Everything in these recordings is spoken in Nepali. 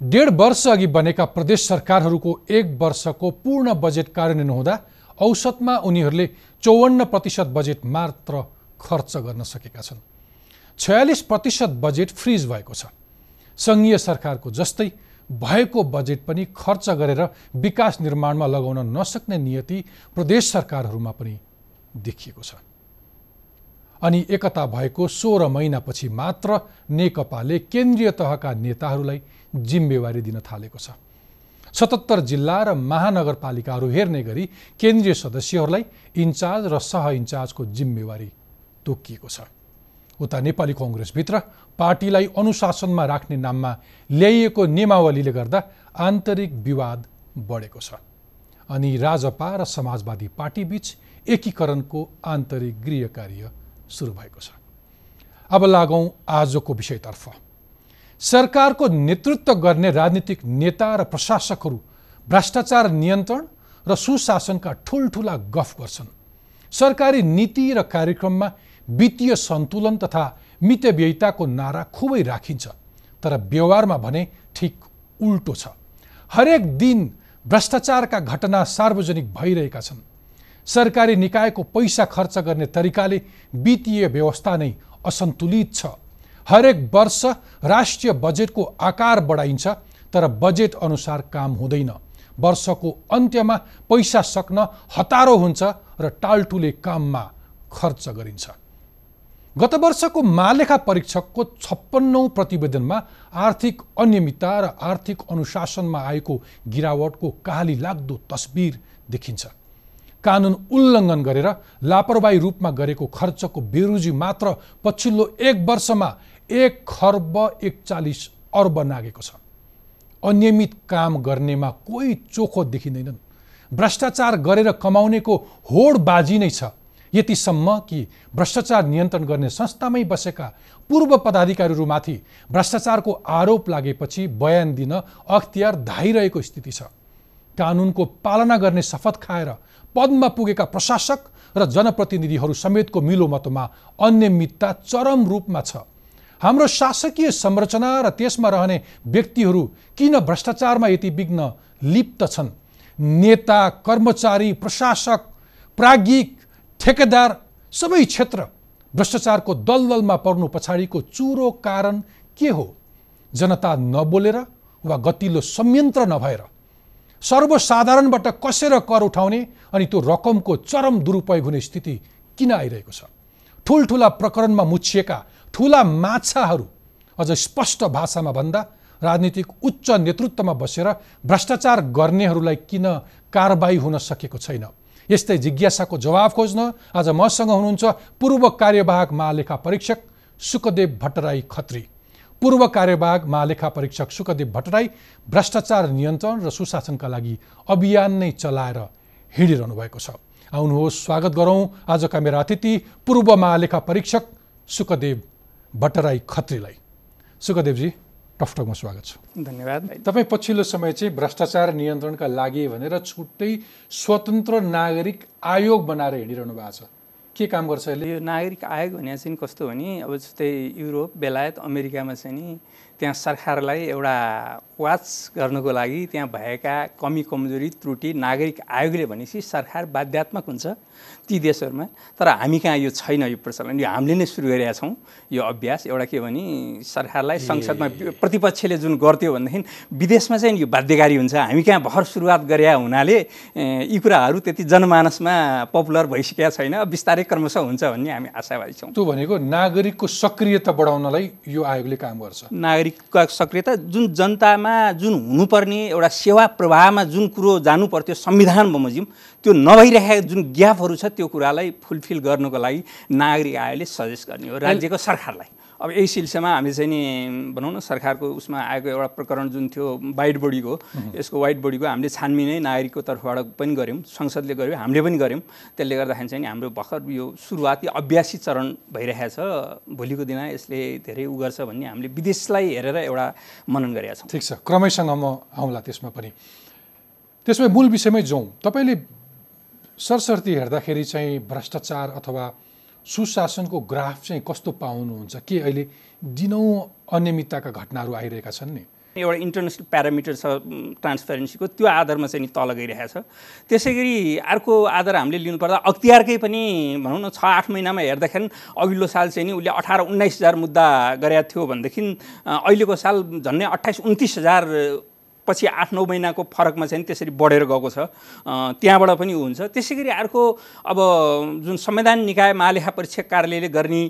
डेढ वर्ष अघि बनेका प्रदेश सरकारहरूको एक वर्षको पूर्ण बजेट कार्यान्वयन हुँदा औसतमा उनीहरूले चौवन्न प्रतिशत बजेट मात्र खर्च गर्न सकेका छन्। छयालिस प्रतिशत बजेट फ्रिज भएको छ। सङ्घीय सरकारको जस्तै भएको बजेट पनि खर्च गरेर विकास निर्माणमा लगाउन नसक्ने नियति प्रदेश सरकारहरूमा पनि देखिएको छ। अनि एकता भएको सोह्र महिनापछि मात्र नेकपाले केन्द्रीय तहका नेताहरूलाई जिम्मेवारी दिन थालेको छ। सतहत्तर जिल्ला र महानगरपालिकाहरू हेर्ने गरी केन्द्रीय सदस्यहरूलाई इन्चार्ज र सह इन्चार्जको जिम्मेवारी तोकिएको छ। उता नेपाली कङ्ग्रेसभित्र पार्टीलाई अनुशासनमा राख्ने नाममा ल्याइएको नियमावलीले गर्दा आन्तरिक विवाद बढेको छ। अनि राजपा र समाजवादी पार्टीबीच एकीकरणको आन्तरिक गृह कार्य सुरु भएको छ। अब लागौँ आजको विषयतर्फ। सरकारको नेतृत्व गर्ने राजनीतिक नेता र प्रशासकहरू भ्रष्टाचार नियन्त्रण र सुशासनका ठुल्ठुला गफ गर्छन्। सरकारी नीति र कार्यक्रममा वित्तीय सन्तुलन तथा मितव्ययिताको नारा खुबै राखिन्छ तर व्यवहारमा भने ठिक उल्टो छ। हरेक दिन भ्रष्टाचारका घटना सार्वजनिक भइरहेका छन्। सरकारी निकायको पैसा खर्च गर्ने तरिकाले वित्तीय व्यवस्था नै असन्तुलित छ। हरेक वर्ष राष्ट्रिय बजेटको आकार बढाइन्छ तर बजेट अनुसार काम हुँदैन। वर्षको अन्त्यमा पैसा सक्न हतारो हुन्छ र टालटुले काममा खर्च गरिन्छ। गत वर्षको महालेखा परीक्षकको छप्पन्नौ प्रतिवेदनमा आर्थिक अनियमितता र आर्थिक अनुशासनमा आएको गिरावटको कहाली लाग्दो तस्बिर देखिन्छ। कानुन उल्लङ्घन गरेर लापरवाही रूपमा गरेको खर्चको बेरुजी मात्र पछिल्लो एक वर्षमा एक खर्ब एकचालिस अर्ब नागेको छ। अनियमित काम गर्नेमा कोही चोखो देखिँदैनन्। भ्रष्टाचार गरेर कमाउनेको होडबाजी नै छ। यतिसम्म कि भ्रष्टाचार नियन्त्रण गर्ने संस्थामै बसेका पूर्व पदाधिकारीहरूमाथि भ्रष्टाचारको आरोप लागेपछि बयान दिन अख्तियार धाइरहेको स्थिति छ। कानुनको पालना गर्ने शपथ खाएर पदमा पुगेका प्रशासक र जनप्रतिनिधिहरू समेतको मिलोमतोमा अनियमितता चरम रूपमा छ। हाम्रो शासकीय संरचना र त्यसमा रहने व्यक्तिहरू किन भ्रष्टाचारमा यति विघ्न लिप्त छन्? नेता कर्मचारी प्रशासक प्राज्ञिक ठेकेदार सबै क्षेत्र भ्रष्टाचारको दलदलमा पर्नु पछाडिको चुरो कारण के हो? जनता नबोलेर वा गतिलो संयन्त्र नभएर सर्वसाधारणबाट कसेर कर उठाउने अनि त्यो रकमको चरम दुरुपयोग हुने स्थिति किन आइरहेको छ? ठुल्ठुला प्रकरणमा मुछिएका ठुला माछाहरू अझ स्पष्ट भाषामा भन्दा राजनीतिक उच्च नेतृत्वमा बसेर भ्रष्टाचार गर्नेहरूलाई किन कारबाही हुन सकेको छैन? यस्तै जिज्ञासाको जवाब खोज्न आज मसँग हुनुहुन्छ पूर्व कार्यवाहक महालेखा परीक्षक सुखदेव भट्टराई खत्री। पूर्व कार्यवाहक महालेखा परीक्षक सुखदेव भट्टराई भ्रष्टाचार नियन्त्रण र सुशासनका लागि अभियान नै चलाएर हिँडिरहनु भएको छ। आउनुहोस् स्वागत गरौँ आजका मेरा अतिथि पूर्व महालेखा परीक्षक सुखदेव भट्टराई खत्रीलाई। सुखदेवजी टफटकमा स्वागत छ। धन्यवाद। तपाईँ पछिल्लो समय चाहिँ भ्रष्टाचार नियन्त्रणका लागि भनेर छुट्टै स्वतन्त्र नागरिक आयोग बनाएर हिँडिरहनु भएको छ। के काम गर्छ अहिले? यो नागरिक आयोग भने चाहिँ कस्तो भने अब जस्तै युरोप बेलायत अमेरिकामा चाहिँ नि त्यहाँ सरकारलाई एउटा वाच गर्नको लागि त्यहाँ भएका कमी कमजोरी त्रुटि नागरिक आयोगले भनेपछि सरकार बाध्यात्मक हुन्छ ती देशहरूमा। तर हामी कहाँ यो छैन यो प्रचलन यो हामीले नै सुरु गरेका छौँ। यो अभ्यास एउटा के भने सरकारलाई संसदमा प्रतिपक्षले जुन गर्थ्यो भनेदेखि विदेशमा चाहिँ यो बाध्यकारी हुन्छ। हामी कहाँ भर सुरुवात गरे हुनाले यी कुराहरू त्यति जनमानसमा पपुलर भइसकेका छैन। बिस्तारै क्रमशः हुन्छ भन्ने हामी आशावादी छौँ। त्यो भनेको नागरिकको सक्रियता बढाउनलाई यो आयोगले काम गर्छ। नागरिक नागरिकका सक्रियता जुन जनतामा जुन हुनुपर्ने एउटा सेवा प्रवाहमा जुन कुरो जानु पर्थ्यो संविधान बमोजिम त्यो नभइरहेको जुन ग्यापहरू छ त्यो कुरालाई फुलफिल गर्नको लागि नागरिक आयोगले सजेस्ट गर्ने हो राज्यको सरकारलाई। अब यही सिलसिलामा हामी चाहिँ नि भनौँ न सरकारको उसमा आएको एउटा प्रकरण जुन थियो वाइट बोडीको यसको वाइट बोडीको हामीले छानबिनै नागरिकको तर्फबाट पनि गऱ्यौँ संसदले गऱ्यौँ हामीले पनि गऱ्यौँ। त्यसले गर्दाखेरि चाहिँ हाम्रो भर्खर यो सुरुवाती अभ्यासी चरण भइरहेछ भोलिको दिन यसले धेरै उ गर्छ भन्ने हामीले विदेशलाई हेरेर एउटा मनन गरेका छौँ। ठिक छ। क्रमैसँग म आउँला त्यसमा पनि। त्यसमा मूल विषयमै जाउँ। तपाईँले सरसर्ती हेर्दाखेरि चाहिँ भ्रष्टाचार अथवा सुशासनको ग्राफ चाहिँ कस्तो पाउनुहुन्छ? के अहिले दिनौँ अनियमितताका घटनाहरू आइरहेका छन् नि? एउटा इन्टरनेसनल प्यारामिटर छ ट्रान्सपेरेन्सीको त्यो आधारमा चाहिँ नि तल गइरहेछ त्यसै गरी अर्को आधार हामीले लिनुपर्दा अख्तियारकै पनि भनौँ न छ आठ महिनामा हेर्दाखेरि अघिल्लो साल चाहिँ नि उसले अठार उन्नाइस हजार मुद्दा गरेका थियो भनेदेखि अहिलेको साल झन्डै अट्ठाइस उन्तिस हजार पछि आठ नौ महिनाको फरकमा चाहिँ त्यसरी बढेर गएको छ। त्यहाँबाट पनि हुन्छ। त्यसै गरी अर्को अब जुन संविधान निकाय महालेखा परीक्षक कार्यालयले गर्ने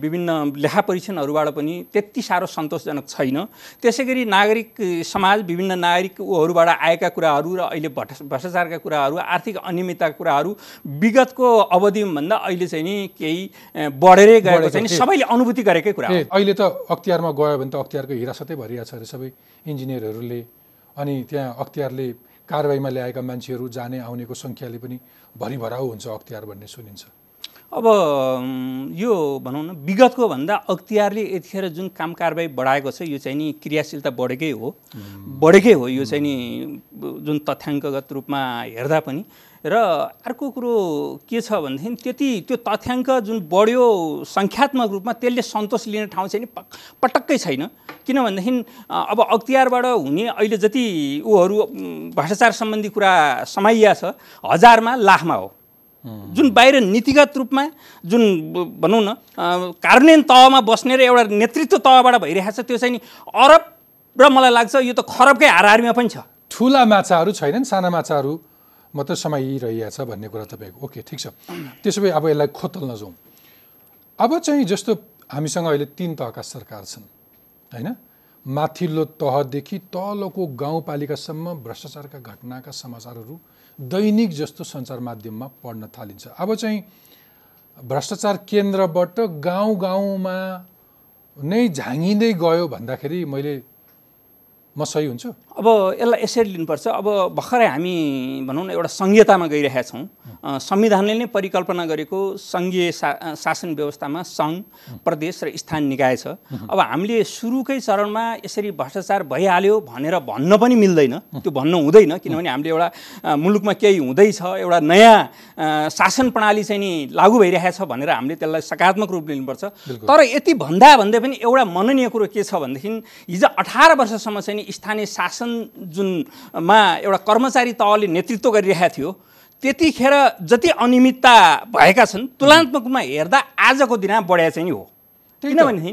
विभिन्न लेखा परीक्षणहरूबाट पनि त्यति साह्रो सन्तोषजनक छैन। त्यसै गरी नागरिक समाज विभिन्न नागरिक ऊहरूबाट आएका कुराहरू र अहिले भ्रष्टाचारका कुराहरू आर्थिक अनियमितताका कुराहरू विगतको अवधिभन्दा अहिले चाहिँ नि केही बढेरै गएको चाहिँ सबैले अनुभूति गरेकै कुरा अहिले त अख्तियारमा गयो भने त अख्तियारको हिरासतै भरिरहेको छ अरे सबै इन्जिनियरहरूले। अनि त्यहाँ अख्तियारले कारवाहीमा ल्याएका मान्छेहरू जाने आउनेको सङ्ख्याले पनि भरिभराउ हुन्छ अख्तियार भन्ने सुनिन्छ। अब यो भनौँ न विगतको भन्दा अख्तियारले यतिखेर जुन काम कारवाही बढाएको छ यो चाहिँ नि क्रियाशीलता बढेकै हो। बढेकै हो यो चाहिँ नि जुन तथ्याङ्कगत रूपमा हेर्दा पनि। र अर्को कुरो के छ भनेदेखि त्यति त्यो तथ्याङ्क जुन बढ्यो सङ्ख्यात्मक रूपमा त्यसले सन्तोष लिने ठाउँ चाहिँ नि पटक्कै छैन। किनभनेदेखि अब अख्तियारबाट हुने अहिले जति ऊहरू भ्रष्टाचार सम्बन्धी कुरा समाइया छ हजारमा लाखमा हो। जुन बाहिर नीतिगत रूपमा जुन भनौँ न कार्यान्वयन तहमा बस्ने र एउटा नेतृत्व तहबाट भइरहेको छ त्यो चाहिँ नि अरब र मलाई लाग्छ यो त खरबकै हाराहारीमा पनि छ। ठुला माछाहरू छैनन् साना माछाहरू मात्रै समाइरहेछ भन्ने कुरा तपाईँको। ओके ठिक छ। त्यसो भए अब यसलाई खोतल्न जाउँ। अब चाहिँ जस्तो हामीसँग अहिले तिन तहका सरकार छन् होइन? माथिल्लो तहदेखि तलको गाउँपालिकासम्म भ्रष्टाचारका घटनाका समाचारहरू दैनिक जस्तो सञ्चार माध्यममा पढ्न थालिन्छ। अब चाहिँ भ्रष्टाचार केन्द्रबाट गाउँ गाउँमा नै झाँगिँदै गयो भन्दाखेरि मैले म सही हुन्छु? अब यसलाई यसरी लिनुपर्छ। अब भर्खरै हामी भनौँ न एउटा सङ्घीयतामा गइरहेका छौँ। संविधानले नै परिकल्पना गरेको सङ्घीय सा शासन व्यवस्थामा सङ्घ प्रदेश र स्थानीय निकाय छ। अब हामीले सुरुकै चरणमा यसरी भ्रष्टाचार भइहाल्यो भनेर भन्न पनि मिल्दैन। त्यो भन्न हुँदैन किनभने हामीले एउटा मुलुकमा केही हुँदैछ एउटा नयाँ शासन प्रणाली चाहिँ नि लागू भइरहेछ भनेर हामीले त्यसलाई सकारात्मक रूपले लिनुपर्छ। तर यति भन्दा भन्दै पनि एउटा मननीय कुरो के छ भनेदेखि हिजो अठार वर्षसम्म चाहिँ स्थानीय शासन जुनमा एउटा कर्मचारी तहले नेतृत्व गरिरहेको थियो त्यतिखेर जति अनियमितता भएका छन् तुलनात्मक रूपमा हेर्दा आजको दिनमा बढिया चाहिँ हो। किनभनेदेखि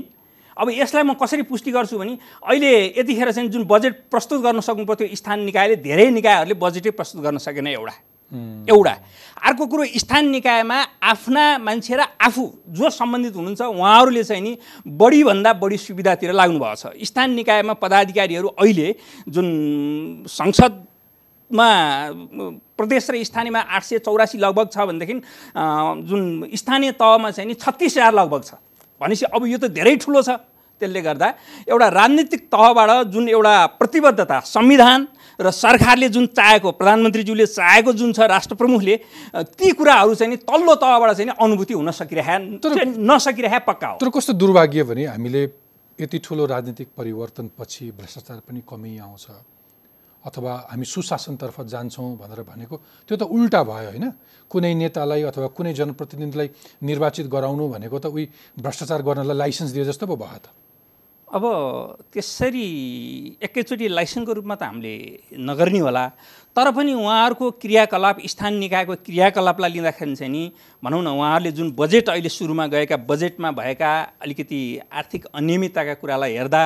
अब यसलाई म कसरी पुष्टि गर्छु भने अहिले यतिखेर चाहिँ जुन बजेट प्रस्तुत गर्न सक्नु पर्थ्यो स्थानीय निकायले धेरै निकायहरूले बजेटै प्रस्तुत गर्न सकेन एउटा। एउटा। अर्को कुरो स्थानीय निकायमा आफ्ना मान्छे र आफू जो सम्बन्धित हुनुहुन्छ उहाँहरूले चाहिँ नि बढीभन्दा बढी सुविधातिर लाग्नु भएको छ। स्थानीय निकायमा पदाधिकारीहरू अहिले जुन संसदमा प्रदेश र स्थानीयमा आठ सय चौरासी लगभग छ भनेदेखि जुन स्थानीय तहमा चाहिँ नि छत्तिस हजार लगभग छ। भनेपछि अब यो त धेरै ठुलो छ। त्यसले गर्दा एउटा राजनीतिक तहबाट जुन एउटा प्रतिबद्धता संविधान र सरकारले जुन चाहेको प्रधानमन्त्रीज्यूले चाहेको जुन छ राष्ट्र प्रमुखले ती कुराहरू चाहिँ नि तल्लो तहबाट चाहिँ अनुभूति हुन सकिरहे नसकिरहे पक्का हो। तर कस्तो दुर्भाग्य भने हामीले यति ठुलो राजनीतिक परिवर्तनपछि भ्रष्टाचार पनि कमी आउँछ अथवा हामी सुशासनतर्फ जान्छौँ भनेर भनेको त्यो त उल्टा भयो होइन। कुनै नेतालाई अथवा कुनै जनप्रतिनिधिलाई निर्वाचित गराउनु भनेको त उही भ्रष्टाचार गर्नलाई लाइसेन्स दिए जस्तो पो भयो त। अब त्यसरी एकैचोटि लाइसेन्सको रूपमा त हामीले नगर्ने होला। तर पनि उहाँहरूको क्रियाकलाप स्थानीय निकायको क्रियाकलापलाई लिँदाखेरि चाहिँ नि भनौँ न उहाँहरूले जुन बजेट अहिले सुरुमा गएका बजेटमा भएका अलिकति आर्थिक अनियमितताका कुरालाई हेर्दा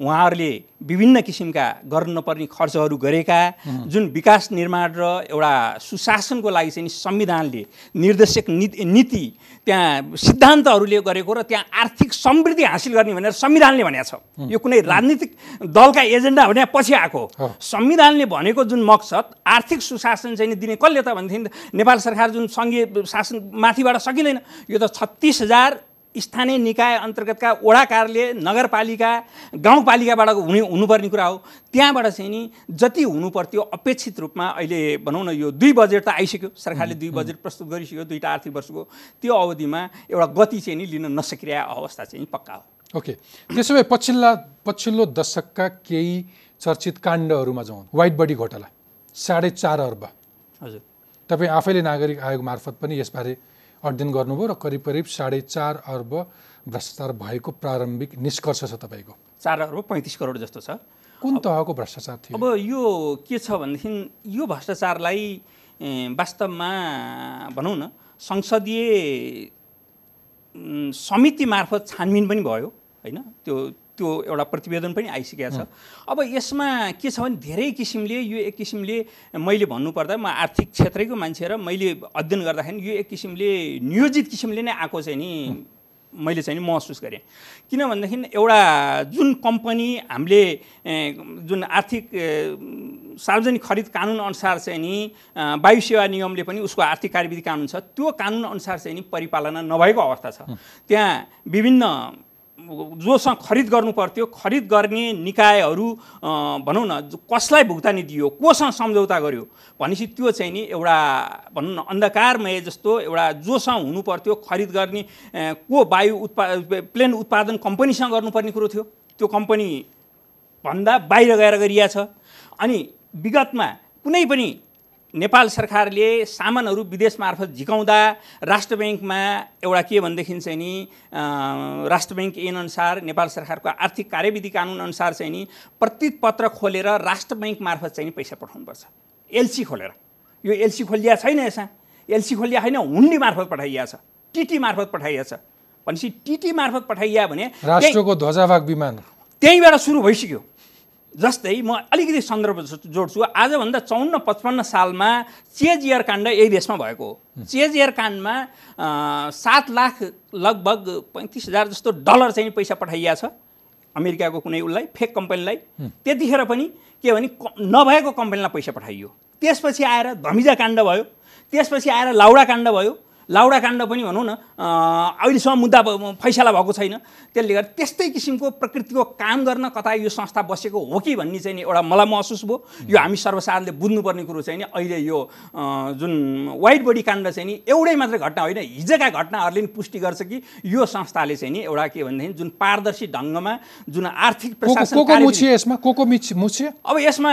उहाँहरूले विभिन्न किसिमका गर्नु नपर्ने खर्चहरू गरेका जुन विकास निर्माण र एउटा सुशासनको लागि चाहिँ संविधानले निर्देशक नीति नीति त्यहाँ सिद्धान्तहरूले गरेको र त्यहाँ आर्थिक समृद्धि हासिल गर्ने भनेर संविधानले भनेको छ। यो कुनै राजनीतिक दलका एजेन्डा भने पछि आएको। संविधानले भनेको जुन मकसद आर्थिक सुशासन चाहिँ दिने कसले त भनेदेखि नेपाल सरकार जुन सङ्घीय शासन माथिबाट सकिँदैन यो त छत्तिस हजार स्थानीय निकाय अन्तर्गतका वडा कार्यालय नगरपालिका गाउँपालिकाबाट हुने हुनुपर्ने कुरा हो। त्यहाँबाट चाहिँ नि जति हुनुपर्थ्यो अपेक्षित रूपमा अहिले भनौँ न यो दुई बजेट त आइसक्यो। सरकारले दुई बजेट प्रस्तुत गरिसक्यो दुईवटा आर्थिक वर्षको। त्यो अवधिमा एउटा गति चाहिँ नि लिन नसकिरहेको अवस्था चाहिँ पक्का हो। ओके। त्यसो भए पछिल्ला पछिल्लो दशकका केही चर्चित काण्डहरूमा जाउँ। वाइट बडी घोटाला। साढे चार अर्ब। हजुर। तपाईँ आफैले नागरिक आयोग मार्फत पनि यसबारे अध्ययन गर्नुभयो र करिब करिब साढे चार अर्ब भ्रष्टाचार भएको प्रारम्भिक निष्कर्ष छ तपाईँको। चार अर्ब पैँतिस करोड जस्तो छ। कुन तहको भ्रष्टाचार थियो? अब यो के छ भनेदेखि यो भ्रष्टाचारलाई वास्तवमा भनौँ न संसदीय समिति मार्फत छानबिन पनि भयो होइन? त्यो त्यो एउटा प्रतिवेदन पनि आइसकेको छ। अब यसमा के छ भने धेरै किसिमले यो एक किसिमले मैले भन्नुपर्दा म आर्थिक क्षेत्रैको मान्छे र मैले अध्ययन गर्दाखेरि यो एक किसिमले नियोजित किसिमले नै आएको चाहिँ नि मैले चाहिँ नि महसुस गरेँ। किन भनेदेखि एउटा जुन कम्पनी हामीले जुन आर्थिक सार्वजनिक खरिद कानुन अनुसार चाहिँ नि वायु सेवा निगमले पनि उसको आर्थिक कार्यविधि कानुन छ त्यो कानुन अनुसार चाहिँ नि परिपालना नभएको अवस्था छ। त्यहाँ विभिन्न जोसँग खरिद गर्नु पर्थ्यो। खरिद गर्ने निकायहरू भनौँ न कसलाई भुक्तानी दियो कोसँग सम्झौता गर्यो भनेपछि त्यो चाहिँ नि एउटा भनौँ न अन्धकारमय जस्तो एउटा जोसँग हुनु पर्थ्यो। खरिद गर्ने को वायु उत्पा प्लेन उत्पादन कम्पनीसँग गर्नुपर्ने कुरो थियो। त्यो कम्पनी भन्दा बाहिर गएर गरिया छ। अनि विगतमा कुनै पनि नेपाल सरकारले सामानहरू विदेश मार्फत झिकाउँदा राष्ट्र ब्याङ्कमा एउटा के भनेदेखि चाहिँ नि राष्ट्र ब्याङ्क ऐनअनुसार नेपाल सरकारको आर्थिक कार्यविधि कानुन अनुसार चाहिँ नि प्रत्येक पत्र खोलेर राष्ट्र ब्याङ्क मार्फत चाहिँ नि पैसा पठाउनुपर्छ। एलसी खोलेर। यो एलसी खोलिया छैन यसमा। एलसी खोलिया होइन हुन्डी मार्फत पठाइया छ। टिटी मार्फत पठाइया छ। भनेपछि टिटी मार्फत पठाइया भने राष्ट्रको ध्वजाभाग विमान। त्यहीँबाट सुरु भइसक्यो। जस्तै म अलिकति सन्दर्भ जोड्छु आजभन्दा चौन्न पचपन्न सालमा चेज एयर काण्ड यही देशमा भएको हो। चेज एयर काण्डमा सात लाख लगभग पैँतिस हजार जस्तो डलर चाहिँ पैसा पठाइया छ अमेरिकाको कुनै उसलाई फेक कम्पनीलाई। त्यतिखेर पनि के भने नभएको कम्पनीलाई पैसा पठाइयो। त्यसपछि आएर धमिजा काण्ड भयो। त्यसपछि आएर लाउडा काण्ड भयो। लाउडा काण्ड पनि भनौँ न अहिलेसम्म मुद्दा फैसला भएको छैन। त्यसले गर्दा त्यस्तै किसिमको प्रकृतिको काम गर्न कता यो संस्था बसेको हो कि भन्ने चाहिँ नि एउटा मलाई महसुस भयो। यो हामी सर्वसाधारणले बुझ्नुपर्ने कुरो चाहिँ नि अहिले यो जुन वाइट बडी काण्ड चाहिँ नि एउटै मात्रै घटना होइन हिजोका घटनाहरूले पनि पुष्टि गर्छ कि यो संस्थाले चाहिँ नि एउटा के भनेदेखि जुन पारदर्शी ढङ्गमा जुन आर्थिक प्रशासन अब यसमा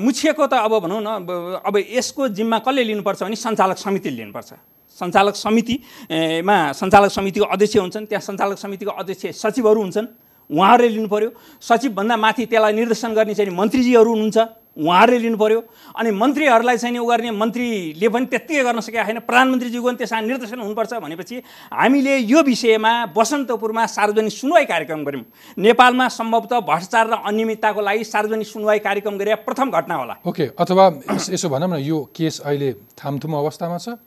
मुछिएको त अब भनौँ न अब- अब यसको जिम्मा कसले लिनुपर्छ भने सञ्चालक समितिले लिनुपर्छ। सञ्चालक समिति ए, मा सञ्चालक समितिको अध्यक्ष हुन्छन् त्यहाँ सञ्चालक समितिको अध्यक्ष सचिवहरू हुन्छन् उहाँहरूले लिनु पऱ्यो सचिवभन्दा माथि त्यसलाई निर्देशन गर्ने चाहिँ मन्त्रीजीहरू हुनुहुन्छ उहाँहरूले लिनु पऱ्यो अनि मन्त्रीहरूलाई चाहिँ उ गर्ने मन्त्रीले पनि त्यत्तिकै गर्न सकेका छैन प्रधानमन्त्रीज्यूको पनि त्यसमा निर्देशन हुनुपर्छ भनेपछि हामीले यो विषयमा बसन्तपुरमा सार्वजनिक सुनवाई कार्यक्रम गऱ्यौँ। नेपालमा सम्भवतः भ्रष्टाचार र अनियमितताको लागि सार्वजनिक सुनवाई कार्यक्रम गरे प्रथम घटना होला। ओके अथवा यसो भनौँ न यो केस अहिले थामथुम अवस्थामा छ।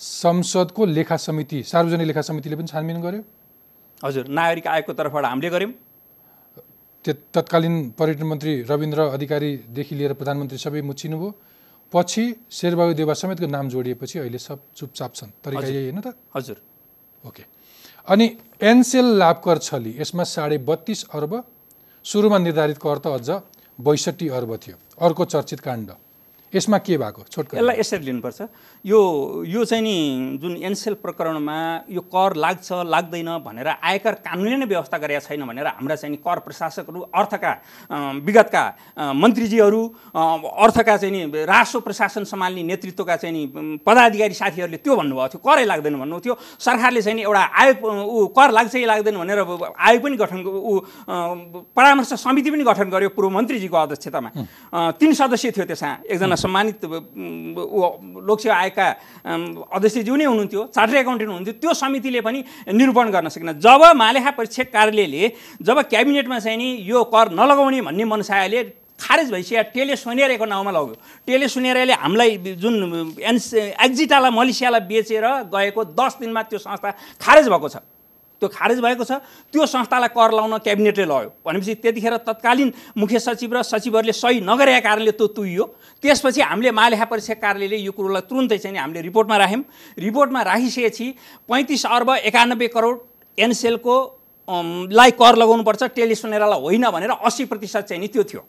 संसदको लेखा समिति सार्वजनिक लेखा समितिले पनि छानबिन गर्यो। हजुर नागरिक आयोगको तर्फबाट हामीले गऱ्यौँ त्यो तत्कालीन पर्यटन मन्त्री रविन्द्र अधिकारीदेखि लिएर प्रधानमन्त्री सबै मुछिनुभयो। पछि शेरबहादुर देवा समेतको नाम जोडिएपछि अहिले सब चुपचाप छन्। तरिका यही होइन त? हजुर। ओके। अनि एनसेल लाभकर छली यसमा साढे बत्तिस अर्ब सुरुमा निर्धारित कर त अझ बैसठी अर्ब थियो। अर्को चर्चित काण्ड। यसमा के भएको? छोटकरी यसलाई यसरी लिनुपर्छ। यो यो चाहिँ नि जुन एनसेल प्रकरणमा यो कर लाग्छ लाग्दैन भनेर आयकर कानुनले नै व्यवस्था गरेका छैन भनेर हाम्रा चाहिँ नि कर प्रशासकहरू अर्थका विगतका मन्त्रीजीहरू अर्थका चाहिँ नि राजस्व प्रशासन सम्हाल्ने नेतृत्वका चाहिँ नि पदाधिकारी साथीहरूले त्यो भन्नुभएको थियो। करै लाग्दैन भन्नु थियो। सरकारले चाहिँ नि एउटा आयोग ऊ कर लाग्छ कि लाग्दैन भनेर आयोग पनि गठन ऊ परामर्श समिति पनि गठन गर्यो पूर्व मन्त्रीजीको अध्यक्षतामा। तिन सदस्य थियो त्यसमा। एकजना सम्मानित लोकसेवा आयोगका अध्यक्षज्यू नै हुनुहुन्थ्यो चार्टर एकाउन्टेन्ट हुनुहुन्थ्यो त्यो समितिले पनि निरूपण गर्न सकेन। जब मालेखा परीक्षक कार्यालयले जब क्याबिनेटमा चाहिँ नि यो कर नलगाउने भन्ने मनसायले खारेज भइसक्यो टेले सोनेरेको नाउँमा लग्यो। टेले सोनेराले हामीलाई जुन एन्स एक्जिटालाई मलेसियालाई बेचेर गएको दस दिनमा त्यो संस्था खारेज भएको छ। त्यो खारेज भएको छ त्यो संस्थालाई कर लाउन क्याबिनेटले लग्यो भनेपछि त्यतिखेर तत्कालीन मुख्य सचिव र सचिवहरूले सही नगरेका कारणले त्यो तुइयो। त्यसपछि हामीले मालेखा परीक्षक कार्यालयले यो कुरोलाई तुरुन्तै चाहिँ हामीले रिपोर्टमा राख्यौँ। रिपोर्टमा राखिसकेपछि पैँतिस अर्ब एकानब्बे करोड एनसेलको लाई कर लगाउनुपर्छ टेलिसोनेरालाई होइन भनेर अस्सी प्रतिशत चाहिँ नि त्यो थियो।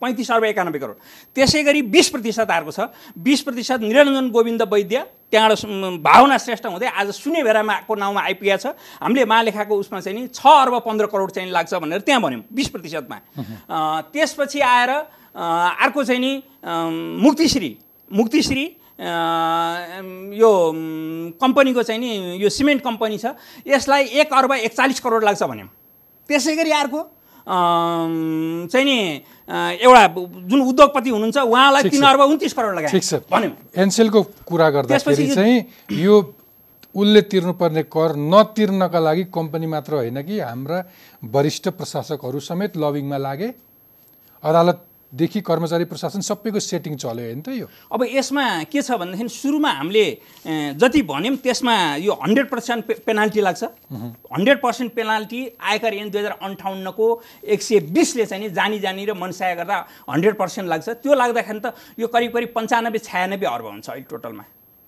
पैँतिस अर्ब एकानब्बे करोड। त्यसै गरी बिस प्रतिशत आएको छ। बिस प्रतिशत निरञ्जन गोविन्द वैद्य त्यहाँबाट भावना श्रेष्ठ हुँदै आज सुने भेरामाको नाउँमा आइपुगेको छ। हामीले महालेखाको उसमा चाहिँ नि छ अर्ब पन्ध्र करोड चाहिँ लाग्छ भनेर त्यहाँ भन्यौँ बिस प्रतिशतमा। त्यसपछि आएर अर्को चाहिँ नि मुक्तिश्री मुक्तिश्री यो कम्पनीको चाहिँ नि यो सिमेन्ट कम्पनी छ। यसलाई एक अर्ब एकचालिस करोड लाग्छ भन्यौँ। त्यसै गरी अर्को चाहिँ नि एउटा जुन उद्योगपति हुनुहुन्छ उहाँलाई तिन। अर्ब उन्तिस करोड लगाए ठिक छ। भन्यौँ। एनसेलको कुरा गर्दाखेरि चाहिँ यो उसले तिर्नुपर्ने कर नतिर्नका लागि कम्पनी मात्र होइन कि हाम्रा वरिष्ठ प्रशासकहरू समेत लबिङमा लागे। अदालतदेखि कर्मचारी प्रशासन सबैको सेटिङ चल्यो होइन त यो? अब यसमा के छ भनेदेखि सुरुमा हामीले जति भन्यौँ त्यसमा यो हन्ड्रेड पर्सेन्ट पे पेनाल्टी लाग्छ। हन्ड्रेड पर्सेन्ट पेनाल्टी आयकर ऐन दुई हजार अन्ठाउन्नको एक सय बिसले चाहिँ नि जानी जानी र मनसाय गर्दा हन्ड्रेड पर्सेन्ट लाग्छ। त्यो लाग्दाखेरि त यो करिब करिब पन्चानब्बे छयानब्बे अर्ब हुन्छ अहिले टोटलमा।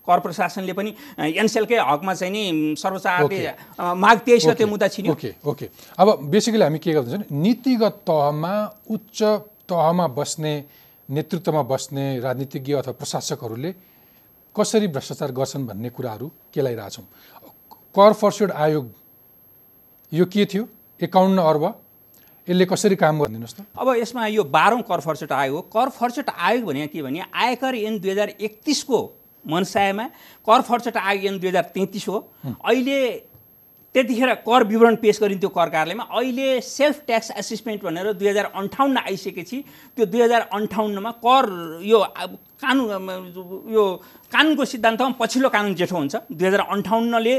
कर प्रशासनले पनि एनसेलकै हकमा चाहिँ नि सर्वोच्च आयोगले अ, माघ तेइस गते मुद्दा छिन्यो। Okay okay. अब बेसिकली हामी के गर्दैछौँ नीतिगत तहमा उच्च तहमा बस्ने नेतृत्वमा बस्ने राजनीतिज्ञ अथवा प्रशासकहरूले कसरी भ्रष्टाचार गर्छन् भन्ने कुराहरू केलाइरहेछौँ। कर फर्सुड आयोग यो के थियो? एकाउन्न अर्ब। यसले कसरी काम गरिदिनुहोस् त। अब यसमा यो बाह्रौँ कर फर्चट आयोग हो। कर फर्चट आयोग भने के भने आयकर ऐन दुई हजार एकतिसको मनसायमा कर फर्चट आयोग ऐन दुई हजार तेत्तिस हो। अहिले त्यतिखेर कर विवरण पेस गरिन्थ्यो कर कार्यालयमा अहिले सेल्फ ट्याक्स एसेसमेन्ट भनेर दुई हजार अन्ठाउन्न आइसकेपछि त्यो दुई हजार अन्ठाउन्नमा कर यो कानुन यो कानुनको सिद्धान्तमा पछिल्लो कानुन जेठो हुन्छ। दुई हजार अन्ठाउन्नले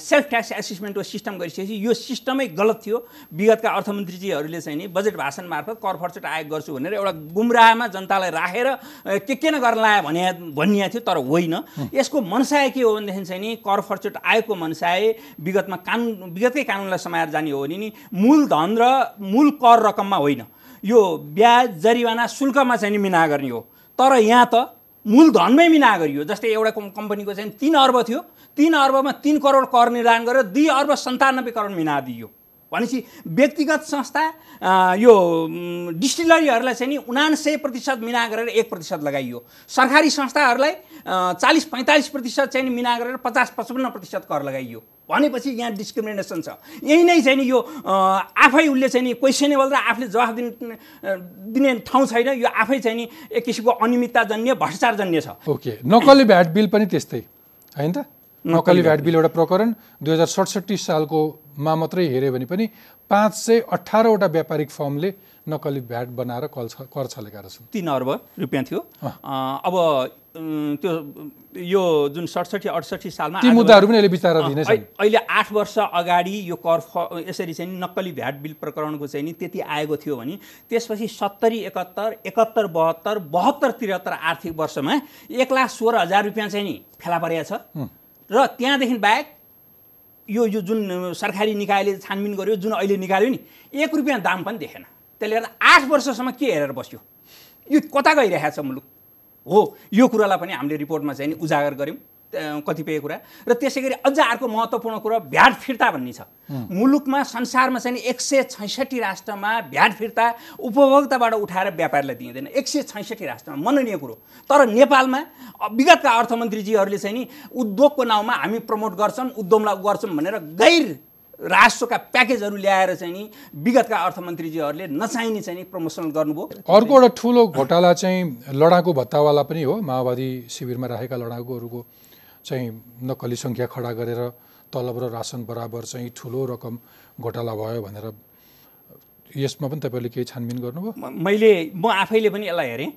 सेल्फ ट्याक्स एसेसमेन्टको सिस्टम गरिसकेपछि यो सिस्टमै गलत थियो। विगतका अर्थमन्त्रीजीहरूले चाहिँ नि बजेट भाषण मार्फत कर फर्चट आयोग गर्छु भनेर एउटा गुमराहमा जनतालाई राखेर के के न गर्न लायो भने भनिएको थियो तर होइन। यसको मनसाय के हो भनेदेखि चाहिँ नि कर फर्चट आयोगको मनसाय विगतमा कानुन विगतकै कानुनलाई समाएर जाने हो भने नि मूलधन र मूल कर रकममा होइन। यो ब्याज जरिवाना शुल्कमा चाहिँ नि मिना गर्ने हो। तर यहाँ त मूलधनमै मिना गरियो। जस्तै एउटा कम्- कम्पनीको चाहिँ तिन अर्ब थियो। तिन अर्बमा तिन करोड कर निर्धारण गरेर दुई अर्ब सन्तानब्बे करोड मिना दियो भनेपछि व्यक्तिगत संस्था यो डिस्टिलरीहरूलाई चाहिँ नि उनान्सय प्रतिशत मिना गरेर एक प्रतिशत लगाइयो। सरकारी संस्थाहरूलाई चालिस पैँतालिस प्रतिशत चाहिँ मिना गरेर पचास पचपन्न प्रतिशत कर लगाइयो। भनेपछि यहाँ डिस्क्रिमिनेसन छ। यही नै चाहिँ नि यो आफै उसले चाहिँ नि क्वेसनेबल र आफूले जवाफ दिने दिने ठाउँ छैन। यो आफै चाहिँ नि एक किसिमको अनियमितताजन्य भ्रष्टाचारजन्य छ। ओके। नक्कली भ्याट बिल पनि त्यस्तै होइन? त नक्कली भ्याट बिल। एउटा प्रकरण दुई हजार सडसठी सालकोमा मात्रै हेऱ्यो भने पनि पाँच सय अठारवटा व्यापारिक फर्मले नक्कली भ्याट बनाएर कल कर छलेका रहेछन्। तिन अर्ब रुपियाँ थियो। अब त्यो यो जुन सडसठी अडसठी सालमा ती मुद्दाहरू पनि यसले विचार अहिले अहिले आठ वर्ष अगाडि यो कर फ यसरी चाहिँ नक्कली भ्याट बिल प्रकरणको चाहिँ नि त्यति आएको थियो भने त्यसपछि सत्तरी एकहत्तर एकहत्तर बहत्तर बहत्तर त्रिहत्तर आर्थिक वर्षमा एक लाख सोह्र हजार रुपियाँ चाहिँ नि फेला परेको छ। र त्यहाँदेखि बाहेक यो यो जुन सरकारी निकायले छानबिन गर्यो जुन अहिले निकाल्यो नि एक रुपियाँ दाम पनि देखेन। त्यसले गर्दा आठ वर्षसम्म के हेरेर बस्यो? यो कता गइरहेको छ मुलुक? हो यो कुरालाई पनि हामीले रिपोर्टमा चाहिँ नि उजागर गऱ्यौँ। कतिपय कुरा। र त्यसै गरी अझ अर्को महत्त्वपूर्ण कुरा भ्याट फिर्ता भन्ने छ। मुलुकमा संसारमा चाहिँ एक सय छैसठी राष्ट्रमा भ्याट फिर्ता उपभोक्ताबाट उठाएर व्यापारीलाई दिइँदैन। एक सय छैसठी राष्ट्रमा मननीय कुरो। तर नेपालमा विगतका अर्थमन्त्रीजीहरूले चाहिँ नि उद्योगको नाउँमा हामी प्रमोट गर्छौँ उद्यमलाई गर्छौँ भनेर गैर राष्ट्रका प्याकेजहरू ल्याएर चाहिँ नि विगतका अर्थमन्त्रीजीहरूले नचाहिने चाहिँ नि प्रमोसन गर्नुभयो। अर्को एउटा ठुलो घोटाला चाहिँ लडाकु भत्तावाला पनि हो माओवादी शिविरमा राखेका लडाकुहरूको। चाहिँ नक्कली सङ्ख्या खडा गरेर तलब र रासन बराबर चाहिँ ठुलो रकम घोटाला भयो भनेर यसमा पनि तपाईँले केही छानबिन गर्नुभयो? मैले म आफैले पनि यसलाई हेरेँ।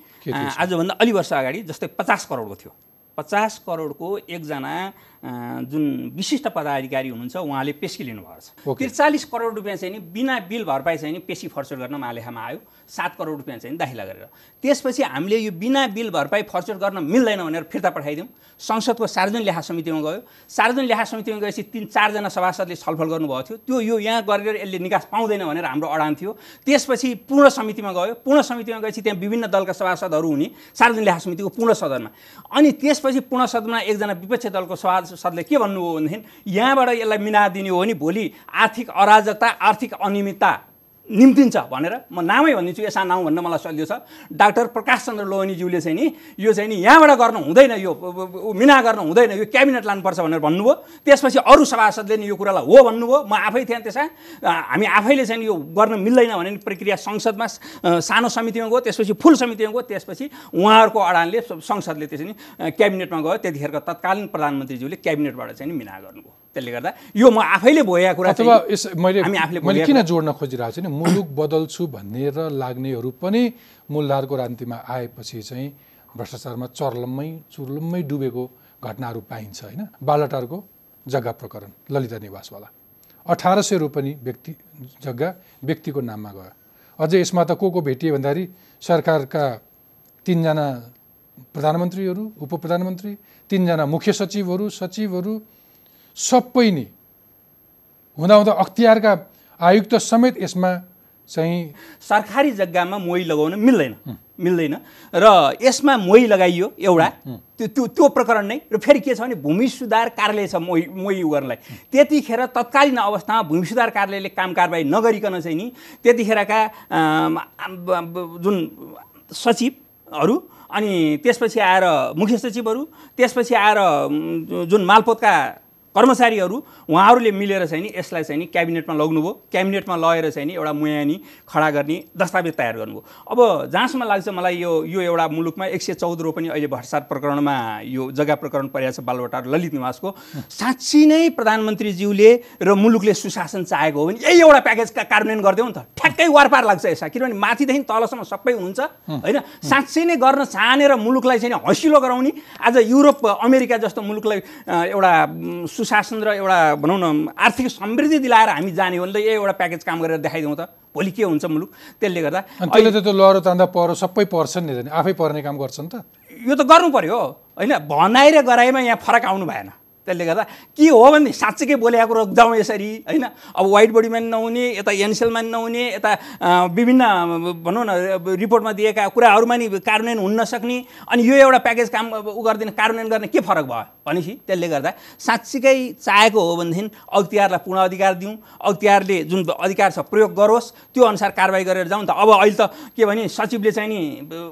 आजभन्दा अलि वर्ष अगाडि जस्तै पचास करोडको थियो। पचास करोडको एकजना जुन विशिष्ट पदाधिकारी हुनुहुन्छ उहाँले पेसी लिनुभएको छ। ओके। त्रिचालिस करोड रुपियाँ चाहिँ नि बिना बिल भरपाई चाहिँ नि पेसी फर्चर गर्न मालेखामा आयो। सात करोड रुपियाँ चाहिँ दाखिला गरेर। त्यसपछि हामीले यो बिना बिल भरपाई फर्चर गर्न मिल्दैन भनेर फिर्ता पठाइदिउँ संसदको सार्वजनिक लेखा समितिमा गयो। सार्वजनिक लेखा समितिमा गएपछि तिन चारजना सभासदले छलफल गर्नुभएको थियो। त्यो यो यहाँ गरेर यसले निकास पाउँदैन भनेर हाम्रो अडान थियो। त्यसपछि पूर्ण समितिमा गयो। पूर्ण समितिमा गएपछि त्यहाँ विभिन्न दलका सभासदहरू हुने सार्वजनिक लेखा समितिको पूर्ण सदनमा। अनि त्यसपछि पूर्ण सदनमा एकजना विपक्ष दलको सभासदले के भन्नुभयो भनेदेखि यहाँबाट यसलाई मिना दिने हो भने भोलि आर्थिक अराजकता आर्थिक अनियमितता। निम्तिन्छ भनेर म नामै भनिदिन्छु यसमा नाउँ भन्न मलाई सल्यो छ। डाक्टर प्रकाश चन्द्र लोहनीज्यूले चाहिँ नि यो चाहिँ नि यहाँबाट गर्नु हुँदैन यो मिना गर्नु हुँदैन। यो क्याबिनेट लानुपर्छ भनेर भन्नुभयो। त्यसपछि अरू सभासदले नि यो कुरालाई हो भन्नुभयो। म आफै थिएँ त्यसमा। हामी आफैले चाहिँ यो गर्न मिल्दैन भन्ने प्रक्रिया संसदमा सानो समितिमा गयो। त्यसपछि फुल समितिमा गयो। त्यसपछि उहाँहरूको अडानले संसदले त्यसरी क्याबिनेटमा गयो। त्यतिखेरको तत्कालीन प्रधानमन्त्रीज्यूले क्याबिनेटबाट चाहिँ नि मिना गर्नुभयो। त्यसले गर्दा यो म आफैले भोगेको कुरा अथवा मैले मैले किन जोड्न खोजिरहेको छु नि? मुलुक बदल्छु भनेर लाग्नेहरू पनि मूलधारको रान्तिमा आएपछि चाहिँ भ्रष्टाचारमा चर्लम्मै चुर्लुम्मै डुबेको घटनाहरू पाइन्छ होइन? बालटारको जग्गा प्रकरण ललिता निवासवाला। अठार सय रुपियाँ पनि व्यक्ति जग्गा व्यक्तिको नाममा गयो। अझै यसमा त को को भेटिए भन्दाखेरि सरकारका तिनजना प्रधानमन्त्रीहरू उप प्रधानमन्त्री तिनजना मुख्य सचिवहरू सचिवहरू सबै नै। हुँदाहुँदा अख्तियारका आयुक्त समेत यसमा चाहिँ सरकारी जग्गामा मोही लगाउन मिल्दैन। मिल्दैन। र यसमा मोही लगाइयो एउटा। त्यो त्यो त्यो प्रकरण नै। र फेरि के छ भने भूमि सुधार कार्यालय छ मोही मोही गर्नलाई। त्यतिखेर तत्कालीन अवस्थामा भूमि सुधार कार्यालयले काम कारबाही नगरिकन चाहिँ नि त्यतिखेरका जुन सचिवहरू अनि त्यसपछि आएर मुख्य सचिवहरू त्यसपछि आएर जुन मालपोतका कर्मचारीहरू उहाँहरूले मिलेर चाहिँ नि यसलाई चाहिँ नि क्याबिनेटमा लग्नुभयो। क्याबिनेटमा लगेर चाहिँ नि एउटा मुयानी खडा गर्ने दस्तावेज तयार गर्नुभयो। अब जहाँसम्म लाग्छ मलाई यो यो एउटा मुलुकमा एक सय चौध पनि अहिले भ्रष्टाचार प्रकरणमा यो जग्गा प्रकरण परिरहेको छ बालबटार ललित निवासको। साँच्ची नै प्रधानमन्त्रीज्यूले र मुलुकले सुशासन चाहेको हो भने यही एउटा प्याकेजका कार्यान्वयन गरिदेऊ नि त। ठ्याक्कै वारपार लाग्छ यसमा किनभने माथिदेखि तलसम्म सबै हुनुहुन्छ होइन? साँच्चै नै गर्न चाहने र मुलुकलाई चाहिँ हँसिलो गराउने आज युरोप अमेरिका जस्तो मुलुकलाई एउटा सुशासन र एउटा भनौँ न आर्थिक समृद्धि दिलाएर हामी जाने हो भने त यही एउटा प्याकेज काम गरेर देखाइदिउँ त। भोलि के हुन्छ मुलुक? त्यसले गर्दा त्यसले त त्यो लहरो तान्दा पहरो सबै पर्छन् नि नि। आफै पर्ने काम गर्छन् त। यो त गर्नु पर्यो होइन भनाइ र गराइमा यहाँ फरक आउनु भएन। त्यसले गर्दा के हो भने साँच्चीकै बोलेको कुरो जाउँ यसरी होइन? अब वाइट बडीमा नि नहुने यता एनसेलमा नि नहुने यता विभिन्न भनौँ न रिपोर्टमा दिएका कुराहरूमा नि कार्यान्वयन हुन नसक्ने अनि यो एउटा प्याकेज काम उ गरिदिने कार्यान्वयन गर्ने के फरक भयो? भनेपछि त्यसले गर्दा साँच्चीकै चाहेको हो भनेदेखि अख्तियारलाई पूर्ण अधिकार दिउँ। अख्तियारले जुन अधिकार छ प्रयोग गरोस्। त्यो अनुसार कारवाही गरेर जाउँ। त अब अहिले त के भने सचिवले चाहिँ नि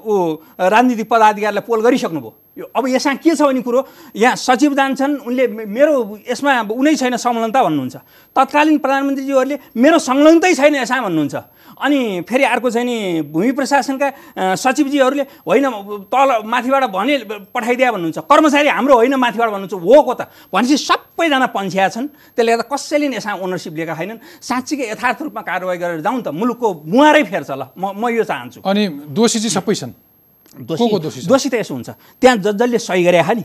ऊ राजनीतिक पदाधिकारीलाई पोल गरिसक्नुभयो। यो अब यसमा के छ भने कुरो? यहाँ सचिव जान्छन्। उनले मेरो यसमा उनै छैन संलग्नता भन्नुहुन्छ। तत्कालीन प्रधानमन्त्रीज्यूहरूले मेरो संलग्नतै छैन यसमा भन्नुहुन्छ। अनि फेरि अर्को चाहिँ नि भूमि प्रशासनका सचिवजीहरूले होइन तल माथिबाट भने पठाइदिया भन्नुहुन्छ। कर्मचारी हाम्रो होइन माथिबाट भन्नुहुन्छ। हो को त? भनेपछि सबैजना पन्छ्या छन्। त्यसले गर्दा कसैले नि यसमा ओनरसिप लिएका छैनन्। साँच्चीकै यथार्थ रूपमा कारवाही गरेर जाउँ त। मुलुकको मुहारै फेर्छ ल। म म यो चाहन्छु। अनि दोषी चाहिँ सबै छन्? दोषी? दोषी त यसो हुन्छ। त्यहाँ ज जसले सही गरे नि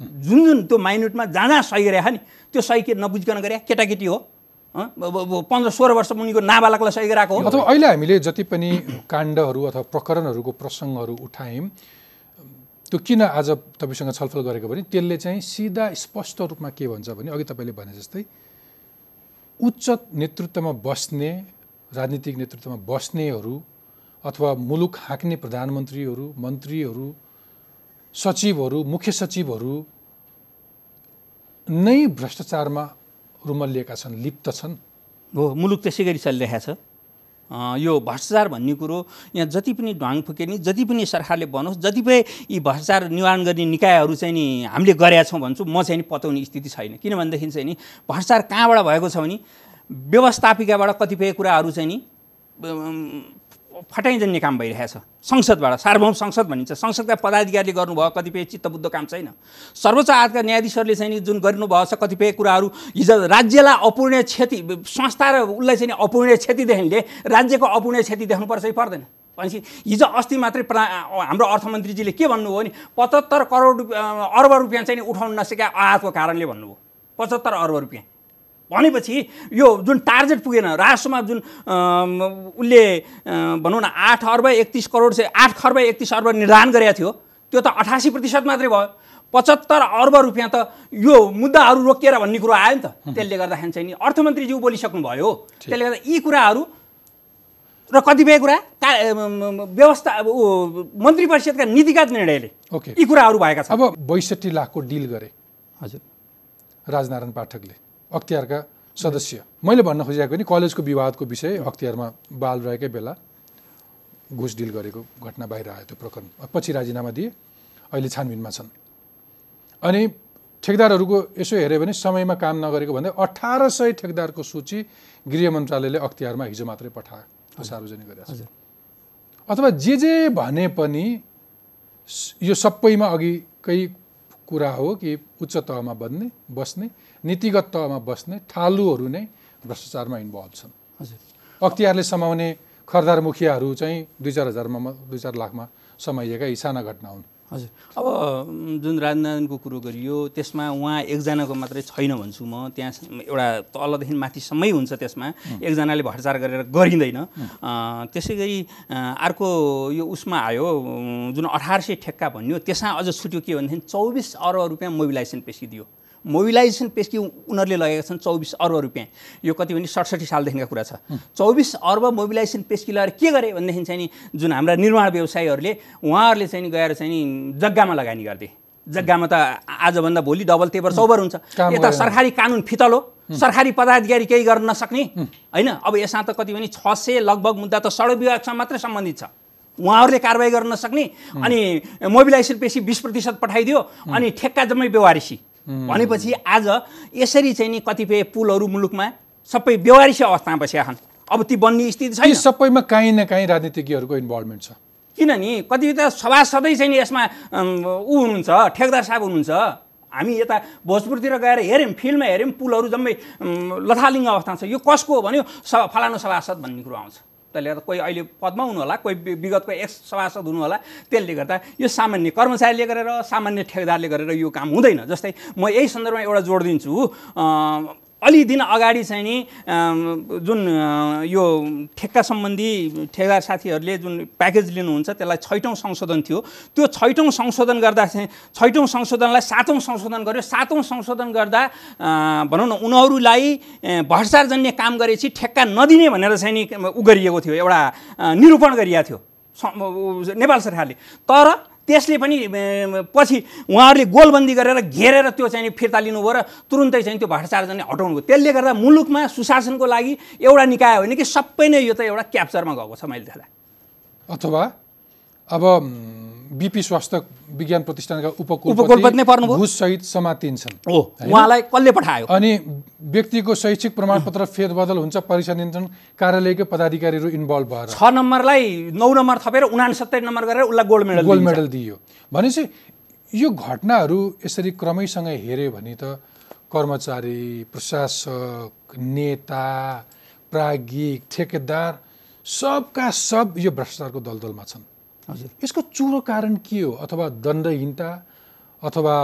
जुन जुन त्यो माइन्युटमा जहाँ जहाँ सही गरे नि त्यो सही के नबुझिकन गरे? केटाकेटी हो। पन्ध्र सोह्र वर्ष मुनिको नाबालकलाई सही गराएको हो। अथवा अहिले हामीले जति पनि काण्डहरू अथवा प्रकरणहरूको प्रसङ्गहरू उठायौँ त्यो किन आज तपाईँसँग छलफल गरेको भने त्यसले चाहिँ सिधा स्पष्ट रूपमा के भन्छ भने अघि तपाईँले भने जस्तै उच्च नेतृत्वमा बस्ने राजनीतिक नेतृत्वमा बस्नेहरू अथवा मुलुक हाँक्ने प्रधानमन्त्रीहरू मन्त्रीहरू सचिवहरू मुख्य सचिवहरू नै भ्रष्टाचारमा रुमल्लिएका छन् लिप्त छन्। हो मुलुक त्यसै गरी चलिरहेको छ यो भ्रष्टाचार भन्ने कुरो यहाँ जति पनि ढाङ फुकेर्ने जति पनि सरकारले बनोस् जति यी भ्रष्टाचार निवारण गर्ने निकायहरू चाहिँ नि हामीले गरेका छौँ भन्छु म चाहिँ नि पताउने स्थिति छैन। किन भनेदेखि चाहिँ नि भ्रष्टाचार कहाँबाट भएको छ भने व्यवस्थापिकाबाट कतिपय कुराहरू चाहिँ नि अम, फटाइजन्य काम भइरहेछ। संसदबाट सार्वभौम संसद भनिन्छ। संसदका पदाधिकारीले गर्नुभयो कतिपय चित्तबुद्ध काम छैन। सर्वोच्च आयोगका न्यायाधीशहरूले चाहिँ नि जुन गर्नुभएको छ कतिपय कुराहरू हिजो राज्यलाई अपूर्णीय क्षति संस्था र उसलाई चाहिँ अपूर्णीय क्षतिदेखिले राज्यको अपूर्णीय क्षति देख्नुपर्छ कि पर्दैन। भनेपछि हिजो अस्ति मात्रै प्रा हाम्रो अर्थमन्त्रीजीले के भन्नुभयो भने पचहत्तर करोड रुपियाँ अर्ब रुपियाँ चाहिँ उठाउन नसकेका आयातको कारणले भन्नुभयो। पचहत्तर अर्ब रुपियाँ। भनेपछि यो जुन टार्गेट पुगेन राजस्वमा जुन उसले भनौँ न आठ अर्ब एकतिस करोड चाहिँ आठ खर्ब एकतिस अर्ब निर्धारण गरेको थियो त्यो त अठासी प्रतिशत मात्रै भयो। पचहत्तर अर्ब रुपियाँ त यो मुद्दाहरू रोकिएर भन्ने कुरो आयो नि त। त्यसले गर्दाखेरि चाहिँ नि अर्थमन्त्रीज्यू बोलिसक्नुभयो। त्यसले गर्दा यी कुराहरू र कतिपय कुरा का व्यवस्था अब ऊ मन्त्री परिषदका नीतिगत निर्णयले ओके। यी कुराहरू भएका छन्। अब बैसठी लाखको डिल गरे। हजुर। राजनारायण पाठकले। अख्तियारका सदस्य। मैले भन्न खोजेको नि कलेजको विवादको विषय अख्तियारमा बाल रहेकै बेला घुस डिल गरेको घटना बाहिर आयो त्यो प्रकरण। पछि राजीनामा दिए अहिले छानबिनमा छन्। अनि ठेकदारहरूको यसो हेऱ्यो भने समयमा काम नगरेको भन्दा अठार सय ठेकदारको सूची गृह मन्त्रालयले अख्तियारमा हिजो मात्रै पठायो। सार्वजनिक गरेको छ अथवा जे जे भने पनि यो सबैमा अघिकै कुरा हो कि उच्च तहमा बन्ने बस्ने नीतिगत तहमा बस्ने ठालुहरू नै भ्रष्टाचारमा इन्भल्भ छन्। हजुर। अख्तियारले समाउने खरदार मुखियाहरू चाहिँ दुई चार हजारमा दुई चार लाखमा समाइएका यी साना घटना हुन्। हजुर। अब जुन राजनारायणको कुरो गरियो त्यसमा उहाँ एकजनाको मात्रै छैन भन्छु म। त्यहाँ एउटा तलदेखि माथिसम्मै हुन्छ त्यसमा। एकजनाले भ्रष्टाचार गरेर गरिँदैन। त्यसै गरी अर्को यो उसमा आयो जुन अठार सय ठेक्का भन्यो त्यसमा अझ छुट्यो के भनेदेखि चौबिस अर्ब रुपियाँ मोबिलाइजेसन पेस्किदियो मोबिलाइजेसन पेस्की उनीहरूले लगेका छन् चौबिस अर्ब रुपियाँ। यो कति भने सडसठी सालदेखिका कुरा छ। चौबिस अर्ब मोबिलाइजेसन पेस्की लगाएर के गरे भनेदेखि चाहिँ नि जुन हाम्रा निर्माण व्यवसायीहरूले उहाँहरूले चाहिँ नि गएर चाहिँ नि जग्गामा लगानी गर्थे। जग्गामा त आजभन्दा भोलि डबल तेबर चौबर हुन्छ। यता। सरकारी कानुन फितल हो। सरकारी पदाधिकारी केही गर्न नसक्ने। होइन? अब यसमा त कति भने छ सय लगभग मुद्दा त सडक विभागसँग मात्रै सम्बन्धित छ। उहाँहरूले कारवाही गर्न नसक्ने। अनि मोबिलाइजेसन पेसी बिस प्रतिशत पठाइदियो। अनि ठेक्का जम्मै बेवारिसी भनेपछि आज यसरी चाहिँ नि कतिपय पुलहरू मुलुकमा सबै बेवारिसी अवस्थामा बसेका छन्। अब ती बन्ने स्थिति छैन। सबैमा काहीँ न काहीँ राजनीतिज्ञहरूको इन्भल्भमेन्ट छ। किन नि कति त सभासदै चाहिँ नि यसमा ऊ हुनुहुन्छ ठेकदार साहब हुनुहुन्छ। हामी यता भोजपुरतिर गएर हेऱ्यौँ फिल्डमा हेऱ्यौँ पुलहरू जम्मै लथालिङ्ग अवस्थामा छ। यो कसको हो भन्यो स फलानु सभासद भन्ने कुरो आउँछ। त्यसले गर्दा कोही अहिले पदमा हुनु होला कोही विगतको एक्स सभासद हुनु होला त्यसले गर्दा यो सामान्य कर्मचारीले गरेर सामान्य ठेकदारले गरेर यो काम हुँदैन। जस्तै म यही सन्दर्भमा एउटा जोड दिन्छु अलि दिन अगाडि चाहिँ नि जुन यो ठेक्का सम्बन्धी ठेकदार साथीहरूले जुन प्याकेज लिनुहुन्छ त्यसलाई छैटौँ संशोधन थियो। त्यो छैटौँ संशोधन गर्दा चाहिँ छैटौँ संशोधनलाई सातौँ संशोधन गर्यो। सातौँ संशोधन गर्दा भनौँ न उनीहरूलाई भ्रष्टाचारजन्य काम गरेपछि ठेक्का नदिने भनेर चाहिँ नि उ गरिएको थियो एउटा निरूपण गरिएको थियो। नेपाल सरकारले। तर त्यसले पनि पछि उहाँहरूले गोलबन्दी गरेर घेरेर त्यो चाहिँ फिर्ता लिनुभयो र तुरुन्तै चाहिँ त्यो भ्रष्टाचार हटाउनु भयो त्यसले गर्दा मुलुकमा सुशासनको लागि एउटा निकाय होइन कि सबै नै यो त एउटा क्याप्चरमा गएको छ मैले देख्दा अथवा अब बिपी स्वास्थ्य विज्ञान प्रतिष्ठानका उपकुलपति नै पर्नुभयो। घुससहित समातिन्छन्। हो उहाँलाई कसले पठायो? अनि व्यक्तिको शैक्षिक प्रमाणपत्र फेरबदल हुन्छ परीक्षा नियन्त्रण कार्यालयकै पदाधिकारीहरू इन्भल्भ भएर। छ नम्बरलाई नौ नम्बर थपेर उनासत्तरी नम्बर गरेर उसलाई गोल्ड मेडल गोल्ड। मेडल दिइयो भनेपछि यो घटनाहरू यसरी क्रमैसँग हेऱ्यो भने त कर्मचारी प्रशासक नेता प्राज्ञिक ठेकेदार सबका सब यो भ्रष्टाचारको दलदलमा छन्। हजुर। यसको चुरो कारण के हो? अथवा दण्डहीनता अथवा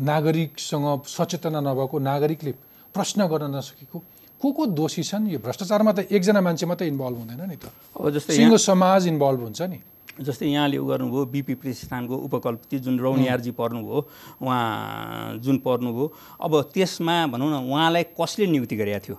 नागरिकसँग सचेतना नभएको नागरिकले प्रश्न गर्न नसकेको को को दोषी छन्? यो भ्रष्टाचारमा त एकजना मान्छे मात्रै इन्भल्भ हुँदैन नि त। अब जस्तै सिङ्गो समाज इन्भल्भ हुन्छ नि। जस्तै यहाँले उ गर्नुभयो बिपी प्रतिष्ठानको उपकल्पति जुन रौनियारजी पर्नुभयो उहाँ जुन पर्नुभयो अब त्यसमा भनौँ न उहाँलाई कसले नियुक्ति गरेका थियो?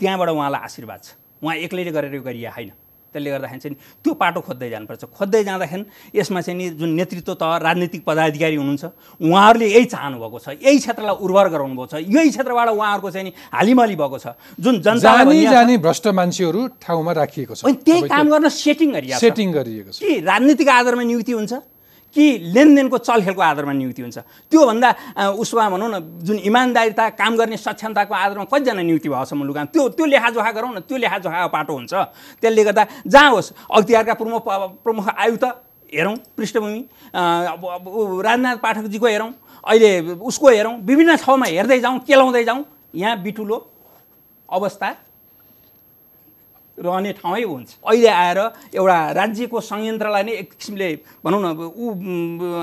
त्यहाँबाट उहाँलाई आशीर्वाद छ। उहाँ एक्लैले गरेर यो गरिया होइन? त्यसले गर्दाखेरि चाहिँ त्यो पाटो खोज्दै जानुपर्छ। खोज्दै जाँदाखेरि यसमा चाहिँ नि जुन नेतृत्व तह राजनीतिक पदाधिकारी हुनुहुन्छ उहाँहरूले यही चाहनु भएको छ यही क्षेत्रलाई उर्वर गराउनु भएको छ यही क्षेत्रबाट उहाँहरूको चाहिँ नि हालिमाली भएको छ। जुन जनता जानी भ्रष्ट मान्छेहरू ठाउँमा राखिएको छ। त्यही काम गर्न सेटिङ गरिएको छ। सेटिङ गरिएको छ। कि राजनीतिक आधारमा नियुक्ति हुन्छ? कि लेनदेनको चलखेलको आधारमा नियुक्ति हुन्छ। त्योभन्दा उसमा भनौँ न जुन इमान्दारिता काम गर्ने सक्षमताको आधारमा कतिजना नियुक्ति भएको छ मुलुकमा त्यो त्यो लेखाजोखा गरौँ न त्यो लेखाजोखाको पाटो हुन्छ। त्यसले गर्दा जहाँ होस् अख्तियारका प्रमुख प्रमुख आयुक्त हेरौँ पृष्ठभूमि अब राजनाथ पाठकजीको हेरौँ अहिले उसको हेरौँ विभिन्न ठाउँमा हेर्दै जाउँ केलाउँदै जाउँ यहाँ बिटुलो अवस्था रहने ठाउँै हुन्छ। अहिले आएर एउटा राज्यको संयन्त्रलाई नै एक किसिमले भनौँ न ऊ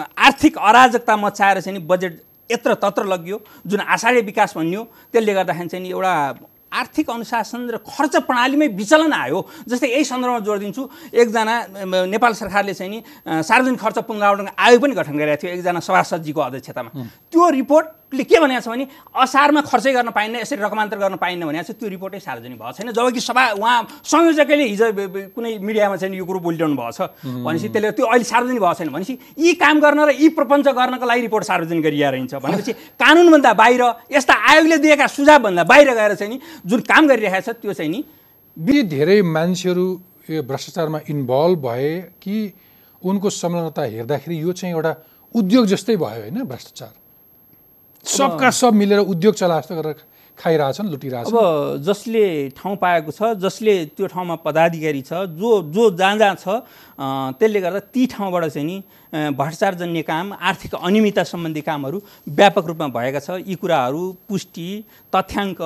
आर्थिक अराजकता मचाएर चाहिँ नि बजेट यत्र तत्र लगियो जुन आषाढ्य विकास भनियो त्यसले गर्दाखेरि चाहिँ नि एउटा आर्थिक अनुशासन र खर्च प्रणालीमै विचलन आयो। जस्तै यही सन्दर्भमा जोड दिन्छु एकजना नेपाल सरकारले चाहिँ नि सार्वजनिक खर्च पुनरावलोकन आयोग पनि गठन गरेको थियो एकजना सभासदजीको अध्यक्षतामा। त्यो रिपोर्टले के भनेको छ भने असारमा खर्चै गर्न पाइन्न यसरी रकमान्तर गर्न पाइन्न भनेको छ त्यो रिपोर्टै सार्वजनिक भएको छैन। जबकि सभा उहाँ संयोजकैले हिजो कुनै मिडियामा चाहिँ यो कुरो बोलिरहनु भएको छ। भनेपछि त्यसले त्यो अहिले सार्वजनिक भएको छैन। भनेपछि यी काम गर्न र यी प्रपञ्च गर्नको लागि रिपोर्ट सार्वजनिक गरिया रहन्छ भनेपछि कानुनभन्दा बाहिर यस्ता आयोगले दिएका सुझावभन्दा बाहिर गएर चाहिँ नि जुन काम गरिरहेको छ त्यो चाहिँ नि धेरै मान्छेहरू यो भ्रष्टाचारमा इन्भल्भ भए कि उनको संलग्नता हेर्दाखेरि यो चाहिँ एउटा उद्योग जस्तै भयो होइन भ्रष्टाचार? सबका सब मिलेर उद्योग चला जस्तो गरेर खाइरहेछन् लुटिरहेछन्। अब जसले ठाउँ पाएको छ जसले त्यो ठाउँमा पदाधिकारी छ जो जो जहाँ जहाँ छ त्यसले गर्दा ती ठाउँबाट चाहिँ नि भ्रष्टाचारजन्य काम आर्थिक अनियमितता सम्बन्धी कामहरू व्यापक रूपमा भएका छ। यी कुराहरू पुष्टि तथ्याङ्क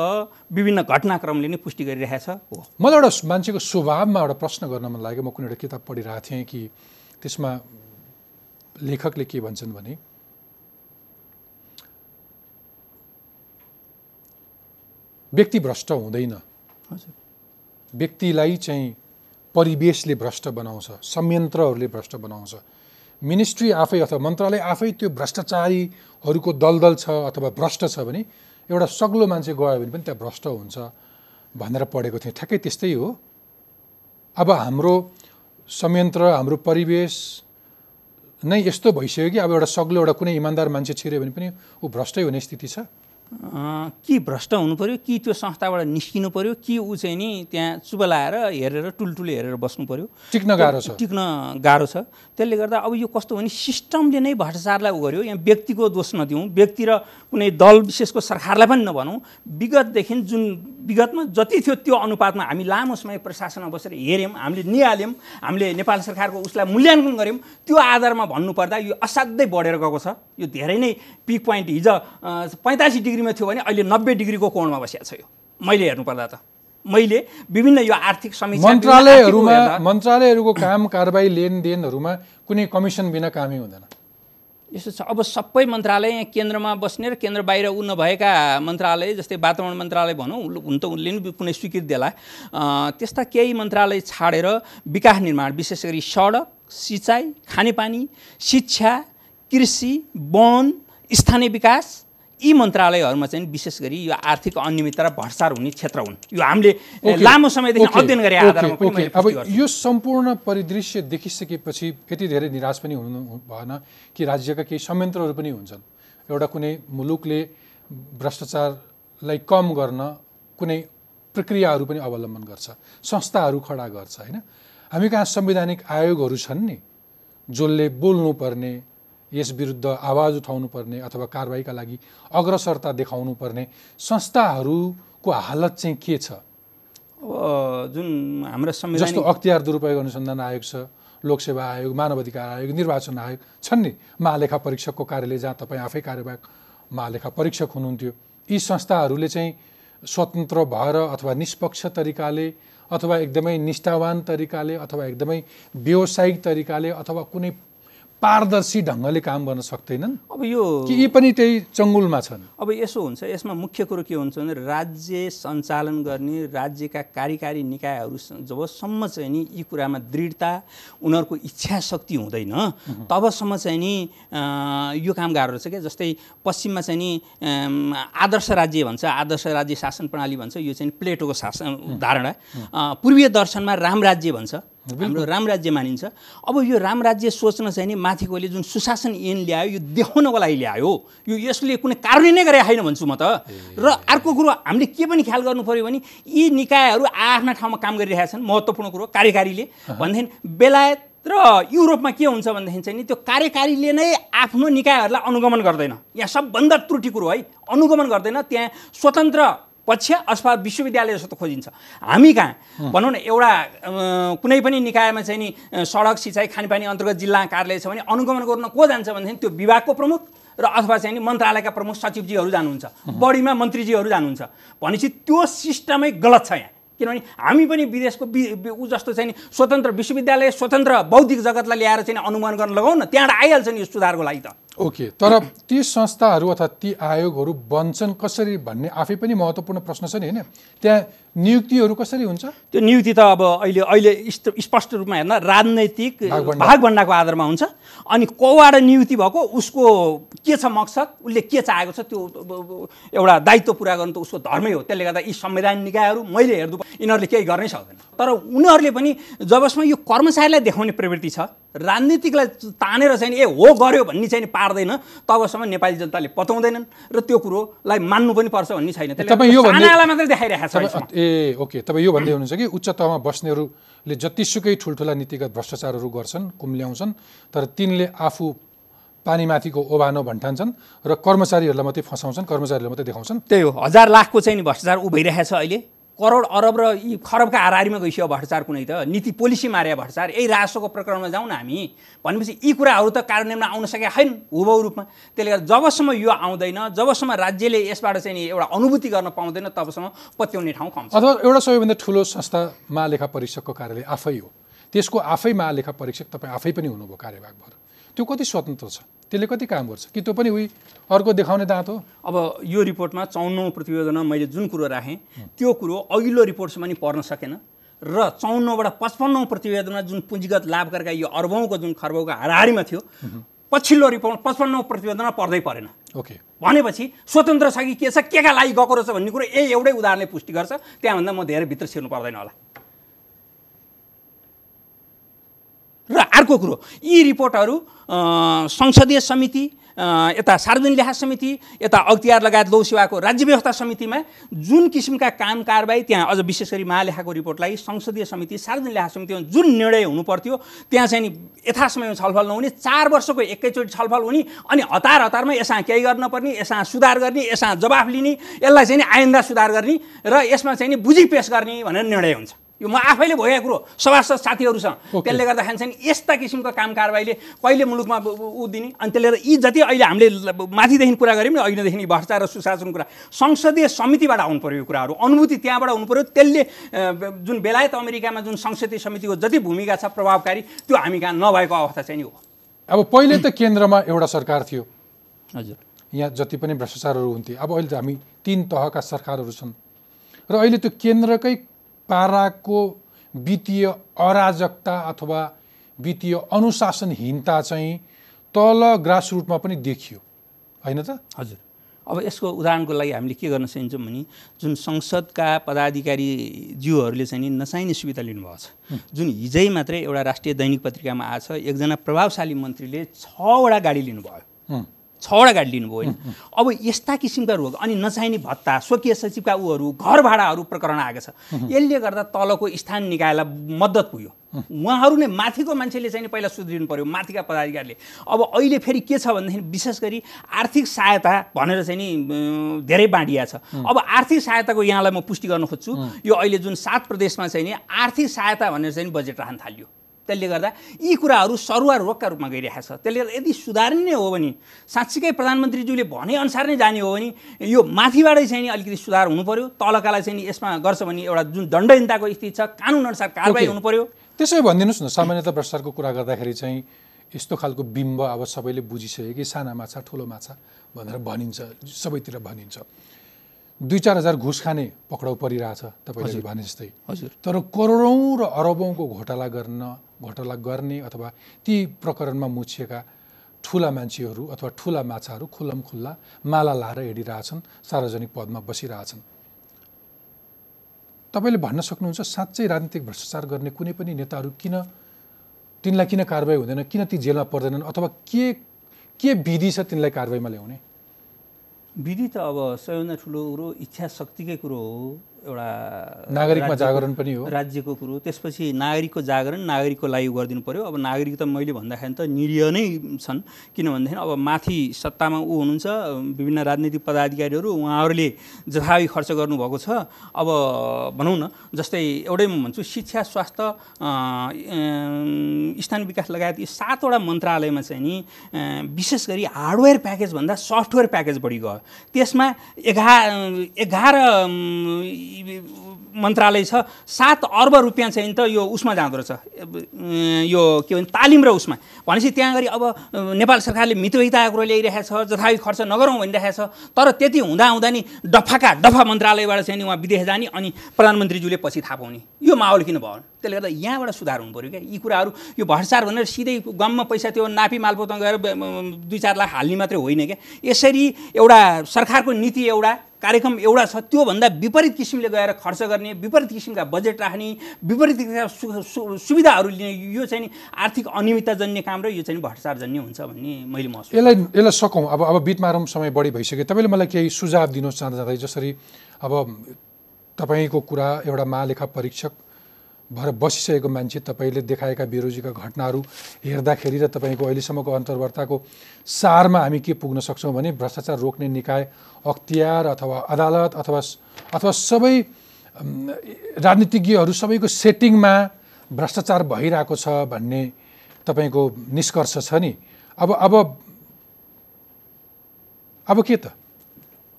विभिन्न घटनाक्रमले नै पुष्टि गरिरहेको छ हो। मलाई एउटा मान्छेको स्वभावमा एउटा प्रश्न गर्न मन लाग्यो। म कुनै एउटा किताब पढिरहेको थिएँ कि त्यसमा लेखकले के भन्छन् भने व्यक्ति भ्रष्ट हुँदैन। व्यक्तिलाई चाहिँ परिवेशले भ्रष्ट बनाउँछ संयन्त्रहरूले भ्रष्ट बनाउँछ। मिनिस्ट्री आफै अथवा मन्त्रालय आफै त्यो भ्रष्टाचारीहरूको दलदल छ अथवा भ्रष्ट छ भने एउटा सग्लो मान्छे गयो भने पनि त्यहाँ भ्रष्ट हुन्छ भनेर पढेको थिएँ। ठ्याक्कै त्यस्तै हो। अब हाम्रो संयन्त्र हाम्रो परिवेश नै यस्तो भइसक्यो कि अब एउटा सग्लो एउटा कुनै इमान्दार मान्छे छिर्यो भने पनि ऊ भ्रष्टै हुने स्थिति छ। कि भ्रष्ट हुनु पऱ्यो कि त्यो संस्थाबाट निस्किनु पऱ्यो? कि ऊ चाहिँ नि त्यहाँ चुप लाएर हेरेर टुलटुले हेरेर बस्नु पऱ्यो? टिक्न गाह्रो छ। टिक्न गाह्रो छ। त्यसले गर्दा अब यो कस्तो भने सिस्टमले नै भ्रष्टाचारलाई उ गर्यो। यहाँ व्यक्तिको दोष नदिउँ। व्यक्ति र कुनै दल विशेषको सरकारलाई पनि नभनौँ। विगतदेखि जुन विगतमा जति थियो त्यो अनुपातमा हामी लामो समय प्रशासनमा बसेर हेऱ्यौँ हामीले निहाल्यौँ हामीले नेपाल सरकारको उसलाई मूल्याङ्कन गऱ्यौँ त्यो आधारमा भन्नुपर्दा यो असाध्यै बढेर गएको छ। यो धेरै नै पिक पोइन्ट हिजो पैँतालिस डिग्रीमा थियो भने अहिले नब्बे डिग्रीको कोणमा बसिएको छ यो? मैले हेर्नुपर्दा त। मैले विभिन्न यो आर्थिक समीक्षा मन्त्रालयहरूमा मन्त्रालयहरूको काम कारबाही लेनदेनहरूमा कुनै कमिसन बिना कामै हुँदैन। यस्तो छ। अब सबै मन्त्रालय यहाँ केन्द्रमा बस्ने र केन्द्र बाहिर उ नभएका मन्त्रालय जस्तै वातावरण मन्त्रालय भनौँ हुन त उनले पनि कुनै स्वीकृति देला त्यस्ता केही मन्त्रालय छाडेर विकास निर्माण विशेष गरी सडक सिँचाइ खानेपानी शिक्षा कृषि वन स्थानीय विकास यी मन्त्रालयहरूमा चाहिँ विशेष गरी यो आर्थिक अनियमितता र भ्रष्टाचार हुने क्षेत्र हुन्। यो हामीले लामो समयदेखि अध्ययन गरे आधारमा अब। यो सम्पूर्ण परिदृश्य देखिसकेपछि यति धेरै निराश पनि हुनु भएन कि राज्यका केही संयन्त्रहरू पनि हुन्छन्। एउटा कुनै मुलुकले भ्रष्टाचारलाई कम गर्न कुनै प्रक्रियाहरू पनि अवलम्बन गर्छ संस्थाहरू खडा गर्छ होइन? हामी कहाँ संवैधानिक आयोगहरू छन् नि जसले बोल्नुपर्ने यस विरुद्ध आवाज उठाउनु पर्ने अथवा कारवाहीका लागि अग्रसरता देखाउनु पर्ने संस्थाहरूको हालत चाहिँ के छ? अब जुन हाम्रो जस्तो संविधान अख्तियार दुरुपयोग अनुसन्धान आयोग छ लोकसेवा आयोग मानव अधिकार आयोग निर्वाचन आयोग छन् नि। महालेखा परीक्षकको कार्यालय जहाँ तपाईँ आफै कार्यवाहक महालेखा परीक्षक हुनुहुन्थ्यो। यी संस्थाहरूले चाहिँ स्वतन्त्र भएर अथवा निष्पक्ष तरिकाले अथवा एकदमै निष्ठावान तरिकाले अथवा एकदमै व्यावसायिक तरिकाले अथवा कुनै पारदर्शी ढङ्गले काम गर्न सक्दैनन् अब यो कि यी पनि त्यही चङ्गुलमा छन्? अब यसो हुन्छ यसमा मुख्य कुरो के हुन्छ भने राज्य सञ्चालन गर्ने राज्यका कार्यकारी निकायहरू जबसम्म चाहिँ नि यी कुरामा दृढता उनीहरूको इच्छा शक्ति हुँदैन तबसम्म चाहिँ नि यो काम गाह्रो रहेछ क्या। जस्तै पश्चिममा चाहिँ नि आदर्श राज्य भन्छ आदर्श राज्य शासन प्रणाली भन्छ यो चाहिँ प्लेटोको शासन धारणा। पूर्वीय दर्शनमा राम राज्य भन्छ। हाम्रो राम राज्य मानिन्छ। अब यो राम राज्य सोच्न चाहिँ नि माथिकोले जुन सुशासन ऐन ल्यायो यो देखाउनको लागि ल्यायो यो यसले कुनै कारणै नै गरे छैन भन्छु म त। र अर्को कुरो हामीले के पनि ख्याल गर्नु पऱ्यो भने यी निकायहरू आफ्ना ठाउँमा काम गरिरहेका छन् महत्त्वपूर्ण कुरो कार्यकारीले। भनेदेखि बेलायत र युरोपमा के हुन्छ भनेदेखि चाहिँ नि त्यो कार्यकारीले नै आफ्नो निकायहरूलाई अनुगमन गर्दैन। यहाँ सबभन्दा त्रुटि कुरो है अनुगमन गर्दैन। त्यहाँ स्वतन्त्र पक्ष अथवा विश्वविद्यालय जस्तो खोजिन्छ। हामी कहाँ? भनौँ न एउटा कुनै पनि निकायमा चाहिँ नि सडक सिँचाइ खानेपानी अन्तर्गत जिल्ला कार्यालय छ भने अनुगमन गर्न को जान्छ भनेदेखि त्यो विभागको प्रमुख र अथवा चाहिँ नि मन्त्रालयका प्रमुख सचिवजीहरू जानुहुन्छ। बढीमा मन्त्रीजीहरू जानुहुन्छ। भनेपछि त्यो सिस्टमै गलत छ यहाँ। किनभने हामी पनि विदेशको ऊ जस्तो चाहिँ नि स्वतन्त्र विश्वविद्यालय स्वतन्त्र बौद्धिक जगतलाई ल्याएर चाहिँ अनुमान गर्न लगाउँ न त्यहाँबाट आइहाल्छ नि यो सुधारको लागि त। ओके तर ती संस्थाहरू अथवा ती आयोगहरू बन्छन् कसरी भन्ने आफै पनि महत्त्वपूर्ण प्रश्न छ नि होइन? त्यहाँ नियुक्तिहरू कसरी हुन्छ? त्यो नियुक्ति त अब अहिले अहिले स्पष्ट रूपमा हेर्न राजनैतिक भागभन्डाको आधारमा हुन्छ। अनि कोबाट नियुक्ति भएको उसको के छ मकसद उसले के चाहेको छ त्यो एउटा दायित्व पुरा गर्नु त उसको धर्मै हो। त्यसले गर्दा यी संवैधानिक निकायहरू मैले हेर्नु यिनीहरूले केही गर्नै सक्दैन। तर उनीहरूले पनि जबसम्म यो कर्मचारीलाई देखाउने प्रवृत्ति छ राजनीतिकलाई तानेर चाहिँ ए हो गर्यो भन्ने चाहिँ पार्दैन तबसम्म नेपाली जनताले पताउँदैनन् र त्यो कुरोलाई मान्नु पनि पर्छ भन्ने छैन। मात्रै देखाइरहेको छ ए ओके तपाईँ यो भन्दै हुनुहुन्छ कि उच्च तहमा बस्नेहरूले जतिसुकै ठुल्ठुला नीतिगत भ्रष्टाचारहरू गर्छन् कुम्ल्याउँछन् तर तिनले आफू पानीमाथिको ओभानो भन्ठान्छन् र कर्मचारीहरूलाई मात्रै फसाउँछन् कर्मचारीहरूलाई मात्रै देखाउँछन्? त्यही हो हजार लाखको चाहिँ भ्रष्टाचार उभिरहेको छ अहिले। करोड अरब र यी खरबका हाराहारीमा गइसक्यो भ्रष्टाचार कुनै त। नीति पोलिसी मारे भ्रष्टाचार। यही राजस्वको प्रकरणमा जाउँ न हामी। भनेपछि यी कुराहरू त कार्यान्वयनमा आउन सकेका छैन हुबहु रूपमा। त्यसले गर्दा जबसम्म यो आउँदैन जबसम्म राज्यले यसबाट चाहिँ एउटा अनुभूति गर्न पाउँदैन तबसम्म पत्याउने ठाउँ कम अथवा एउटा सबैभन्दा ठुलो संस्था महालेखा परीक्षकको कार्यालय आफै हो। त्यसको आफै महालेखा परीक्षक तपाईँ आफै पनि हुनुभयो कार्यभागभर। त्यो कति स्वतन्त्र छ? त्यसले कति काम गर्छ? कि त्यो पनि उही अर्को देखाउने दाँत हो? अब यो रिपोर्टमा चौन्नौ प्रतिवेदनमा मैले जुन कुरो राखेँ त्यो कुरो अघिल्लो रिपोर्टसम्म नि पढ्न सकेन। र चौन्नौबाट पचपन्नौ प्रतिवेदनमा जुन पुँजीगत लाभ गरेका यो अर्बौँको जुन खर्बौँको हाराहारीमा थियो पछिल्लो रिपोर्ट पचपन्नौ प्रतिवेदनमा पढ्दै परेन। ओके। भनेपछि स्वतन्त्र छ कि के छ के का लागि गएको रहेछ भन्ने कुरो यही एउटै उदाहरणले पुष्टि गर्छ। त्यहाँभन्दा म धेरै भित्र छिर्नु पर्दैन होला। र अर्को कुरो यी रिपोर्टहरू संसदीय समिति यता सार्वजनिक लेखा समिति यता अख्तियार लगायत लौ सेवाको राज्य व्यवस्था समितिमा जुन किसिमका काम कारबाही त्यहाँ अझ विशेष गरी महालेखाको रिपोर्टलाई संसदीय समिति सार्वजनिक लेखा समितिमा जुन निर्णय हुनु पर्थ्यो त्यहाँ चाहिँ नि यथासमयमा छलफल नहुने चार वर्षको एकैचोटि छलफल हुने अनि हतार हतारमा यसमा केही गर्न पर्ने यसमा सुधार गर्ने यसमा जवाफ लिने यसलाई चाहिँ नि आइन्दा सुधार गर्ने र यसमा चाहिँ नि बुझी पेस गर्ने भनेर निर्णय हुन्छ। यो म आफैले भएको कुरो सभासद साथीहरूसँग। त्यसले गर्दाखेरि चाहिँ यस्ता किसिमको काम कारवाहीले कहिले मुलुकमा ऊ दिने? अनि त्यसले गर्दा यी जति अहिले हामीले माथिदेखि कुरा गऱ्यौँ नि अहिलेदेखि भ्रष्टाचार र सुशासन कुरा संसदीय समितिबाट आउनु पऱ्यो यो कुराहरू। अनुभूति त्यहाँबाट हुनु पऱ्यो त्यसले जुन बेलायत अमेरिकामा जुन संसदीय समितिको जति भूमिका छ प्रभावकारी त्यो हामी कहाँ नभएको अवस्था चाहिँ हो। अब पहिले त केन्द्रमा एउटा सरकार थियो। हजुर। यहाँ जति पनि भ्रष्टाचारहरू हुन्थे। अब अहिले त हामी तिन तहका सरकारहरू छन्। र अहिले त्यो केन्द्रकै पाराको वित्तीय अराजकता अथवा वित्तीय अनुशासनहीनता चाहिँ तल ग्रासरुटमा पनि देखियो। होइन त? हजुर। अब यसको उदाहरणको लागि हामीले के गर्न सकिन्छौँ भने जुन संसदका पदाधिकारी ज्यूहरूले चाहिँ नि नचाहिने सुविधा लिनुभएको छ। जुन हिजै मात्रै एउटा राष्ट्रिय दैनिक पत्रिकामा आएको छ एकजना प्रभावशाली मन्त्रीले छवटा गाडी लिनुभयो। छवटा गाडी लिनुभयो होइन। अब यस्ता किसिमका रोग अनि नचाहिने भत्ता स्वकीय सचिवका ऊहरू घर भाडाहरू प्रकरण आएको छ। यसले गर्दा तलको स्थानीय निकायलाई मद्दत पुग्यो। उहाँहरू नै माथिको मान्छेले चाहिँ पहिला सुध्रिनु पऱ्यो माथिका पदाधिकारीले। अब अहिले फेरि के छ भनेदेखि विशेष गरी आर्थिक सहायता भनेर चाहिँ नि धेरै बाँडिया छ। अब आर्थिक सहायताको यहाँलाई म पुष्टि गर्न खोज्छु। यो अहिले जुन सात प्रदेशमा चाहिँ नि आर्थिक सहायता भनेर चाहिँ बजेट राख्न थालियो। त्यसले गर्दा यी कुराहरू सरुवा रोगका रूपमा गइरहेको छ। त्यसले गर्दा यदि सुधार्ने हो भने साँच्चीकै प्रधानमन्त्रीज्यूले भनेअनुसार नै जाने हो भने यो माथिबाटै चाहिँ नि अलिकति सुधार हुनु पऱ्यो तलकालाई चाहिँ यसमा गर्छ भने एउटा जुन दण्डहीनताको स्थिति छ कानुनअनुसार कारवाही हुनु पऱ्यो त्यसै भनिदिनुहोस् न सामान्यतः भ्रष्टाचारको कुरा गर्दाखेरि चाहिँ यस्तो खालको बिम्ब अब सबैले बुझिसक्यो कि साना माछा ठुलो माछा भनेर भनिन्छ सबैतिर भनिन्छ। दुई चार हजार घुस खाने पक्राउ परिरहेछ तपाईँले भने जस्तै। हजुर। तर करोडौँ र अरबौँको घोटाला गर्न घोटाला गर्ने अथवा ती प्रकरणमा मुछिएका ठुला मान्छेहरू अथवा ठुला माछाहरू खुल्लम खुल्ला माला लाएर हिँडिरहेछन् सार्वजनिक पदमा बसिरहेछन्। तपाईँले भन्न सक्नुहुन्छ साँच्चै राजनीतिक भ्रष्टाचार गर्ने कुनै पनि नेताहरू किन तिनलाई किन कारवाही हुँदैन किन ती जेलमा पर्दैनन् अथवा के के विधि छ तिनलाई कारवाहीमा ल्याउने? विधि त अब सबैभन्दा ठुलो कुरो इच्छा शक्तिकै कुरो हो। एउटा नागरिकमा जागरण पनि हो। राज्यको कुरो त्यसपछि नागरिकको जागरण नागरिकको लागि गरिदिनु पर्यो। अब नागरिक त मैले भन्दाखेरि त निरीह नै छन्। किन भनेदेखि अब माथि सत्तामा ऊ हुनुहुन्छ विभिन्न राजनीतिक पदाधिकारीहरू उहाँहरूले जथाभावी खर्च गर्नुभएको छ। अब भनौँ न जस्तै एउटै म भन्छु शिक्षा स्वास्थ्य स्थानीय विकास लगायत यी सातवटा मन्त्रालयमा चाहिँ नि विशेष गरी हार्डवेयर प्याकेजभन्दा सफ्टवेयर प्याकेज बढी गयो। त्यसमा एघार एघार मन्त्रालय छ सात अर्ब रुपियाँ चाहिँ त यो उसमा जाँदो रहेछ। यो के भन्छ तालिम र उसमा। भनेपछि त्यहाँ गरी अब नेपाल सरकारले मितव्ययिताको कुरो ल्याइरहेको छ जथाभावी खर्च नगरौँ भनिरहेको छ। तर त्यति हुँदा हुँदा नि डफाका डफा मन्त्रालयबाट चाहिँ नि उहाँ विदेश जाने अनि प्रधानमन्त्रीज्यूले पछि थाहा पाउने। यो माहौल किन भयो? त्यसले गर्दा यहाँबाट सुधार हुनु पऱ्यो क्या। यी कुराहरू यो भ्रष्टाचार भनेर सिधै गममा पैसा त्यो नापी मालपोतमा गएर दुई चार लाख हाल्ने मात्रै होइन क्या। यसरी एउटा सरकारको नीति एउटा कार्यक्रम एउटा छ त्योभन्दा विपरीत किसिमले गएर खर्च गर्ने विपरीत किसिमका बजेट राख्ने विपरीत किसिमका सुविधाहरू लिने यो चाहिँ नि आर्थिक अनियमितताजन्य काम र यो चाहिँ नि भ्रष्टाचारजन्य हुन्छ भन्ने मैले महसुस यसलाई यसलाई सकौँ अब अब बिटमारौँ समय बढी भइसक्यो। तपाईँले मलाई केही सुझाव दिनुहोस् जाँदा जाँदै जसरी अब तपाईँको कुरा एउटा महालेखा परीक्षक भएर बसिसकेको मान्छे तपाईँले देखाएका बेरोजीका घटनाहरू हेर्दाखेरि र तपाईँको अहिलेसम्मको अन्तर्वार्ताको सारमा हामी के पुग्न सक्छौँ भने भ्रष्टाचार रोक्ने निकाय अख्तियार अथवा अदालत अथवा अथवा सबै राजनीतिज्ञहरू सबैको सेटिङमा भ्रष्टाचार भइरहेको छ भन्ने तपाईँको निष्कर्ष छ नि। अब अब अब के त?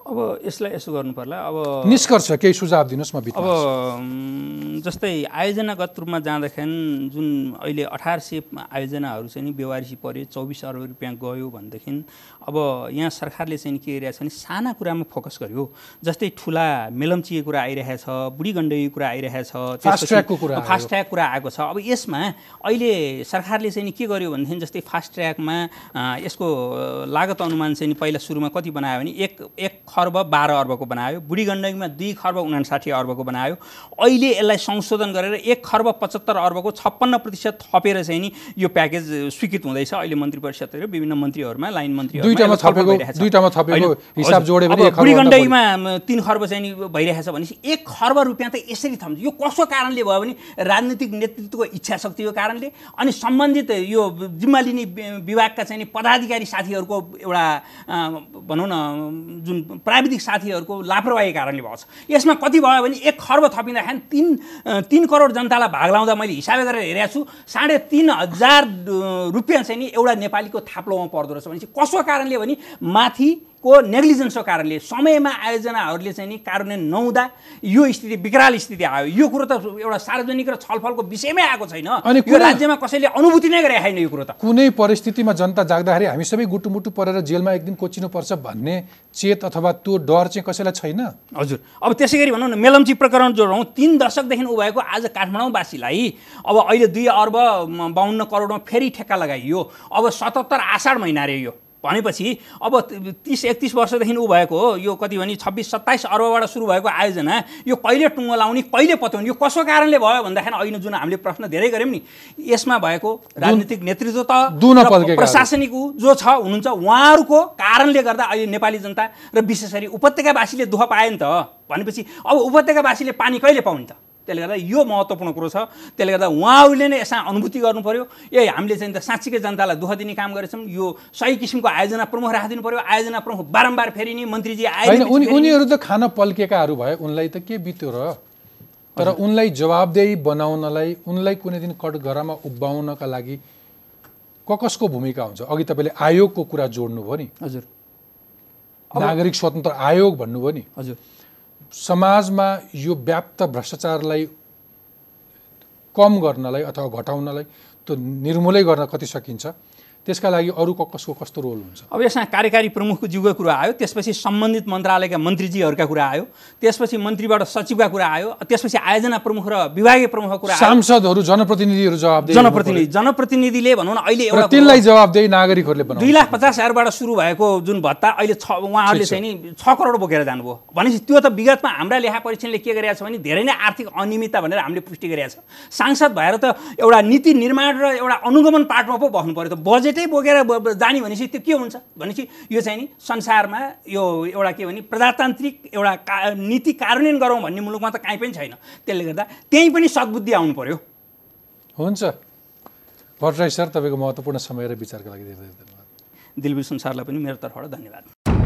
अब यसलाई यसो गर्नु पर्ला अब निष्कर्ष केही सुझाव दिनुहोस् म अब जस्तै आयोजनागत रूपमा जाँदाखेरि जुन अहिले अठार सय आयोजनाहरू चाहिँ नि बेवारिसी पऱ्यो चौबिस अर्ब रुपियाँ गयो भनेदेखि अब यहाँ सरकारले चाहिँ के गरिरहेछ भने साना कुरामा फोकस गर्यो। जस्तै ठुला मेलम्चीको कुरा आइरहेछ बुढी गण्डकीको कुरा आइरहेछ फास्ट ट्र्याकको कुरा आयो। फास्ट ट्र्याक कुरा आएको छ। अब यसमा अहिले सरकारले चाहिँ के गर्यो भनेदेखि जस्तै फास्ट ट्र्याकमा यसको लागत अनुमान चाहिँ नि पहिला सुरुमा कति बनायो भने एक एक खर्ब बाह्र अर्बको बनायो बुढी गण्डकीमा दुई खर्ब उनासाठी अर्बको बनायो। अहिले यसलाई संशोधन गरेर एक खर्ब पचहत्तर अर्बको छप्पन्न प्रतिशत थपेर चाहिँ नि यो प्याकेज स्वीकृत हुँदैछ। अहिले मन्त्री परिषद र विभिन्न मन्त्रीहरूमा लाइन खर्ब बुढी गण्डकीमा तिन खर्ब चाहिँ नि भइरहेछ भनेपछि एक खर्ब रुपियाँ त यसरी थम्छ यो कसो कारणले भयो भने राजनीतिक नेतृत्वको इच्छा शक्तिको कारणले अनि सम्बन्धित यो जिम्मा लिने विभागका चाहिँ नि पदाधिकारी साथीहरूको एउटा भनौँ न जुन प्राविधिक साथीहरूको लापरवाही कारणले भएको छ। यसमा कति भयो भने एक खर्ब थपिँदाखेरि तिन तिन करोड जनतालाई भाग लाउँदा मैले हिसाब गरेर हेरेको छु साढे तिन हजार रुपियाँ चाहिँ नि एउटा नेपालीको थाप्लोमा पर्दो रहेछ भनेपछि कसो कारणले भने माथिको नेग्लिजेन्सको कारणले समयमा आयोजनाहरूले चाहिँ नि कार्यान्वयन नहुँदा यो स्थिति विकराल स्थिति आयो। यो कुरो त एउटा सार्वजनिक र छलफलको विषयमै आएको छैन। अनि यो राज्यमा कसैले अनुभूति नै गरे छैन यो कुरो त। कुनै परिस्थितिमा जनता जाग्दाखेरि हामी सबै गुटुमुटु परेर जेलमा एक दिन कोचिनुपर्छ भन्ने चेत अथवा त्यो डर चाहिँ कसैलाई छैन? हजुर। अब त्यसै गरी भनौँ न मेलम्ची प्रकरण जोडौँ तिन दशकदेखि ऊ भएको आज काठमाडौँवासीलाई अब अहिले दुई अर्ब बाहन्न करोडमा फेरि ठेक्का लगाइयो। अब सतहत्तर आषाढ महिना रे यो। भनेपछि अब तिस एकतिस वर्षदेखि ऊ भएको हो यो कति भने छब्बिस सत्ताइस अर्बबाट सुरु भएको आयोजना यो कहिले टुङ्गो लाउने कहिले पत्याउने यो कसो कारणले भयो भन्दाखेरि अहिले जुन हामीले प्रश्न धेरै गऱ्यौँ नि यसमा भएको राजनीतिक नेतृत्व त प्रशासनिक ऊ जो छ हुनुहुन्छ उहाँहरूको कारणले गर्दा अहिले नेपाली जनता र विशेष गरी उपत्यकावासीले दुःख पाए नि त भनेपछि अब उपत्यकावासीले पानी कहिले पाउने त? त्यसले गर्दा यो महत्त्वपूर्ण कुरो छ। त्यसले गर्दा उहाँहरूले नै यसमा अनुभूति गर्नु पऱ्यो ए हामीले चाहिँ त साँच्चीकै जनतालाई दुःख दिने काम गरेछौँ। यो सही किसिमको आयोजना प्रमुख राखिदिनु पऱ्यो। आयोजना प्रमुख बारम्बार फेरिने मन्त्रीजी होइन आए उनी उनीहरू त खान पल्केकाहरू भए उनलाई त के बित्यो र? तर उनलाई जवाबदेही बनाउनलाई उनलाई कुनै दिन कटघरामा उभ्याउनका लागि क कसको भूमिका हुन्छ? अघि तपाईँले आयोगको कुरा जोड्नुभयो नि। हजुर। नागरिक स्वतन्त्र आयोग भन्नुभयो नि। हजुर। समाजमा यो व्याप्त भ्रष्टाचारलाई कम गर्नलाई अथवा घटाउनलाई त्यो निर्मूलै गर्न कति सकिन्छ? त्यसका लागि अरू कसको कस्तो रोल हुन्छ? अब यसमा कार्यकारी प्रमुखको जिउको कुरा आयो त्यसपछि सम्बन्धित मन्त्रालयका मन्त्रीजीहरूका कुरा आयो त्यसपछि मन्त्रीबाट सचिवका कुरा आयो त्यसपछि आयोजना प्रमुख र विभागीय प्रमुखको कुरा आयो। सांसदहरू जनप्रतिनिधिहरू जवाबदेही जनप्रतिनिधि जनप्रतिनिधिले भनौँ न अहिले एउटा तिनलाई जवाबदेही नागरिकहरूले दुई लाख पचास हजारबाट सुरु भएको जुन भत्ता अहिले छ उहाँहरूले चाहिँ नि छ करोड बोकेर जानुभयो। भनेपछि त्यो त विगतमा हाम्रा लेखा परीक्षणले के गरेका छ भने धेरै नै आर्थिक अनियमितता भनेर हामीले पुष्टि गरेका छ। सांसद भएर त एउटा नीति निर्माण र एउटा अनुगमन पार्टमा पो बस्नु पऱ्यो त। बजेटै बोकेर ब- ब- जाने भनेपछि त्यो के हुन्छ? भनेपछि यो चाहिँ नि संसारमा यो एउटा के भने प्रजातान्त्रिक एउटा का नीति कार्यान्वयन गरौँ भन्ने मुलुकमा त काहीँ पनि छैन। त्यसले गर्दा त्यहीँ पनि सद्बुद्धि आउनु पऱ्यो हुन्छ। भट्टराई सर तपाईँको महत्त्वपूर्ण समय र विचारका लागि धेरै धेरै धन्यवाद। दिलबी संसारलाई पनि मेरो तर्फबाट धन्यवाद।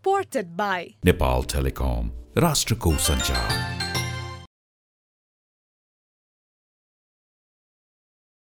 Supported by नेपाल टेलिकम राष्ट्रको सञ्चार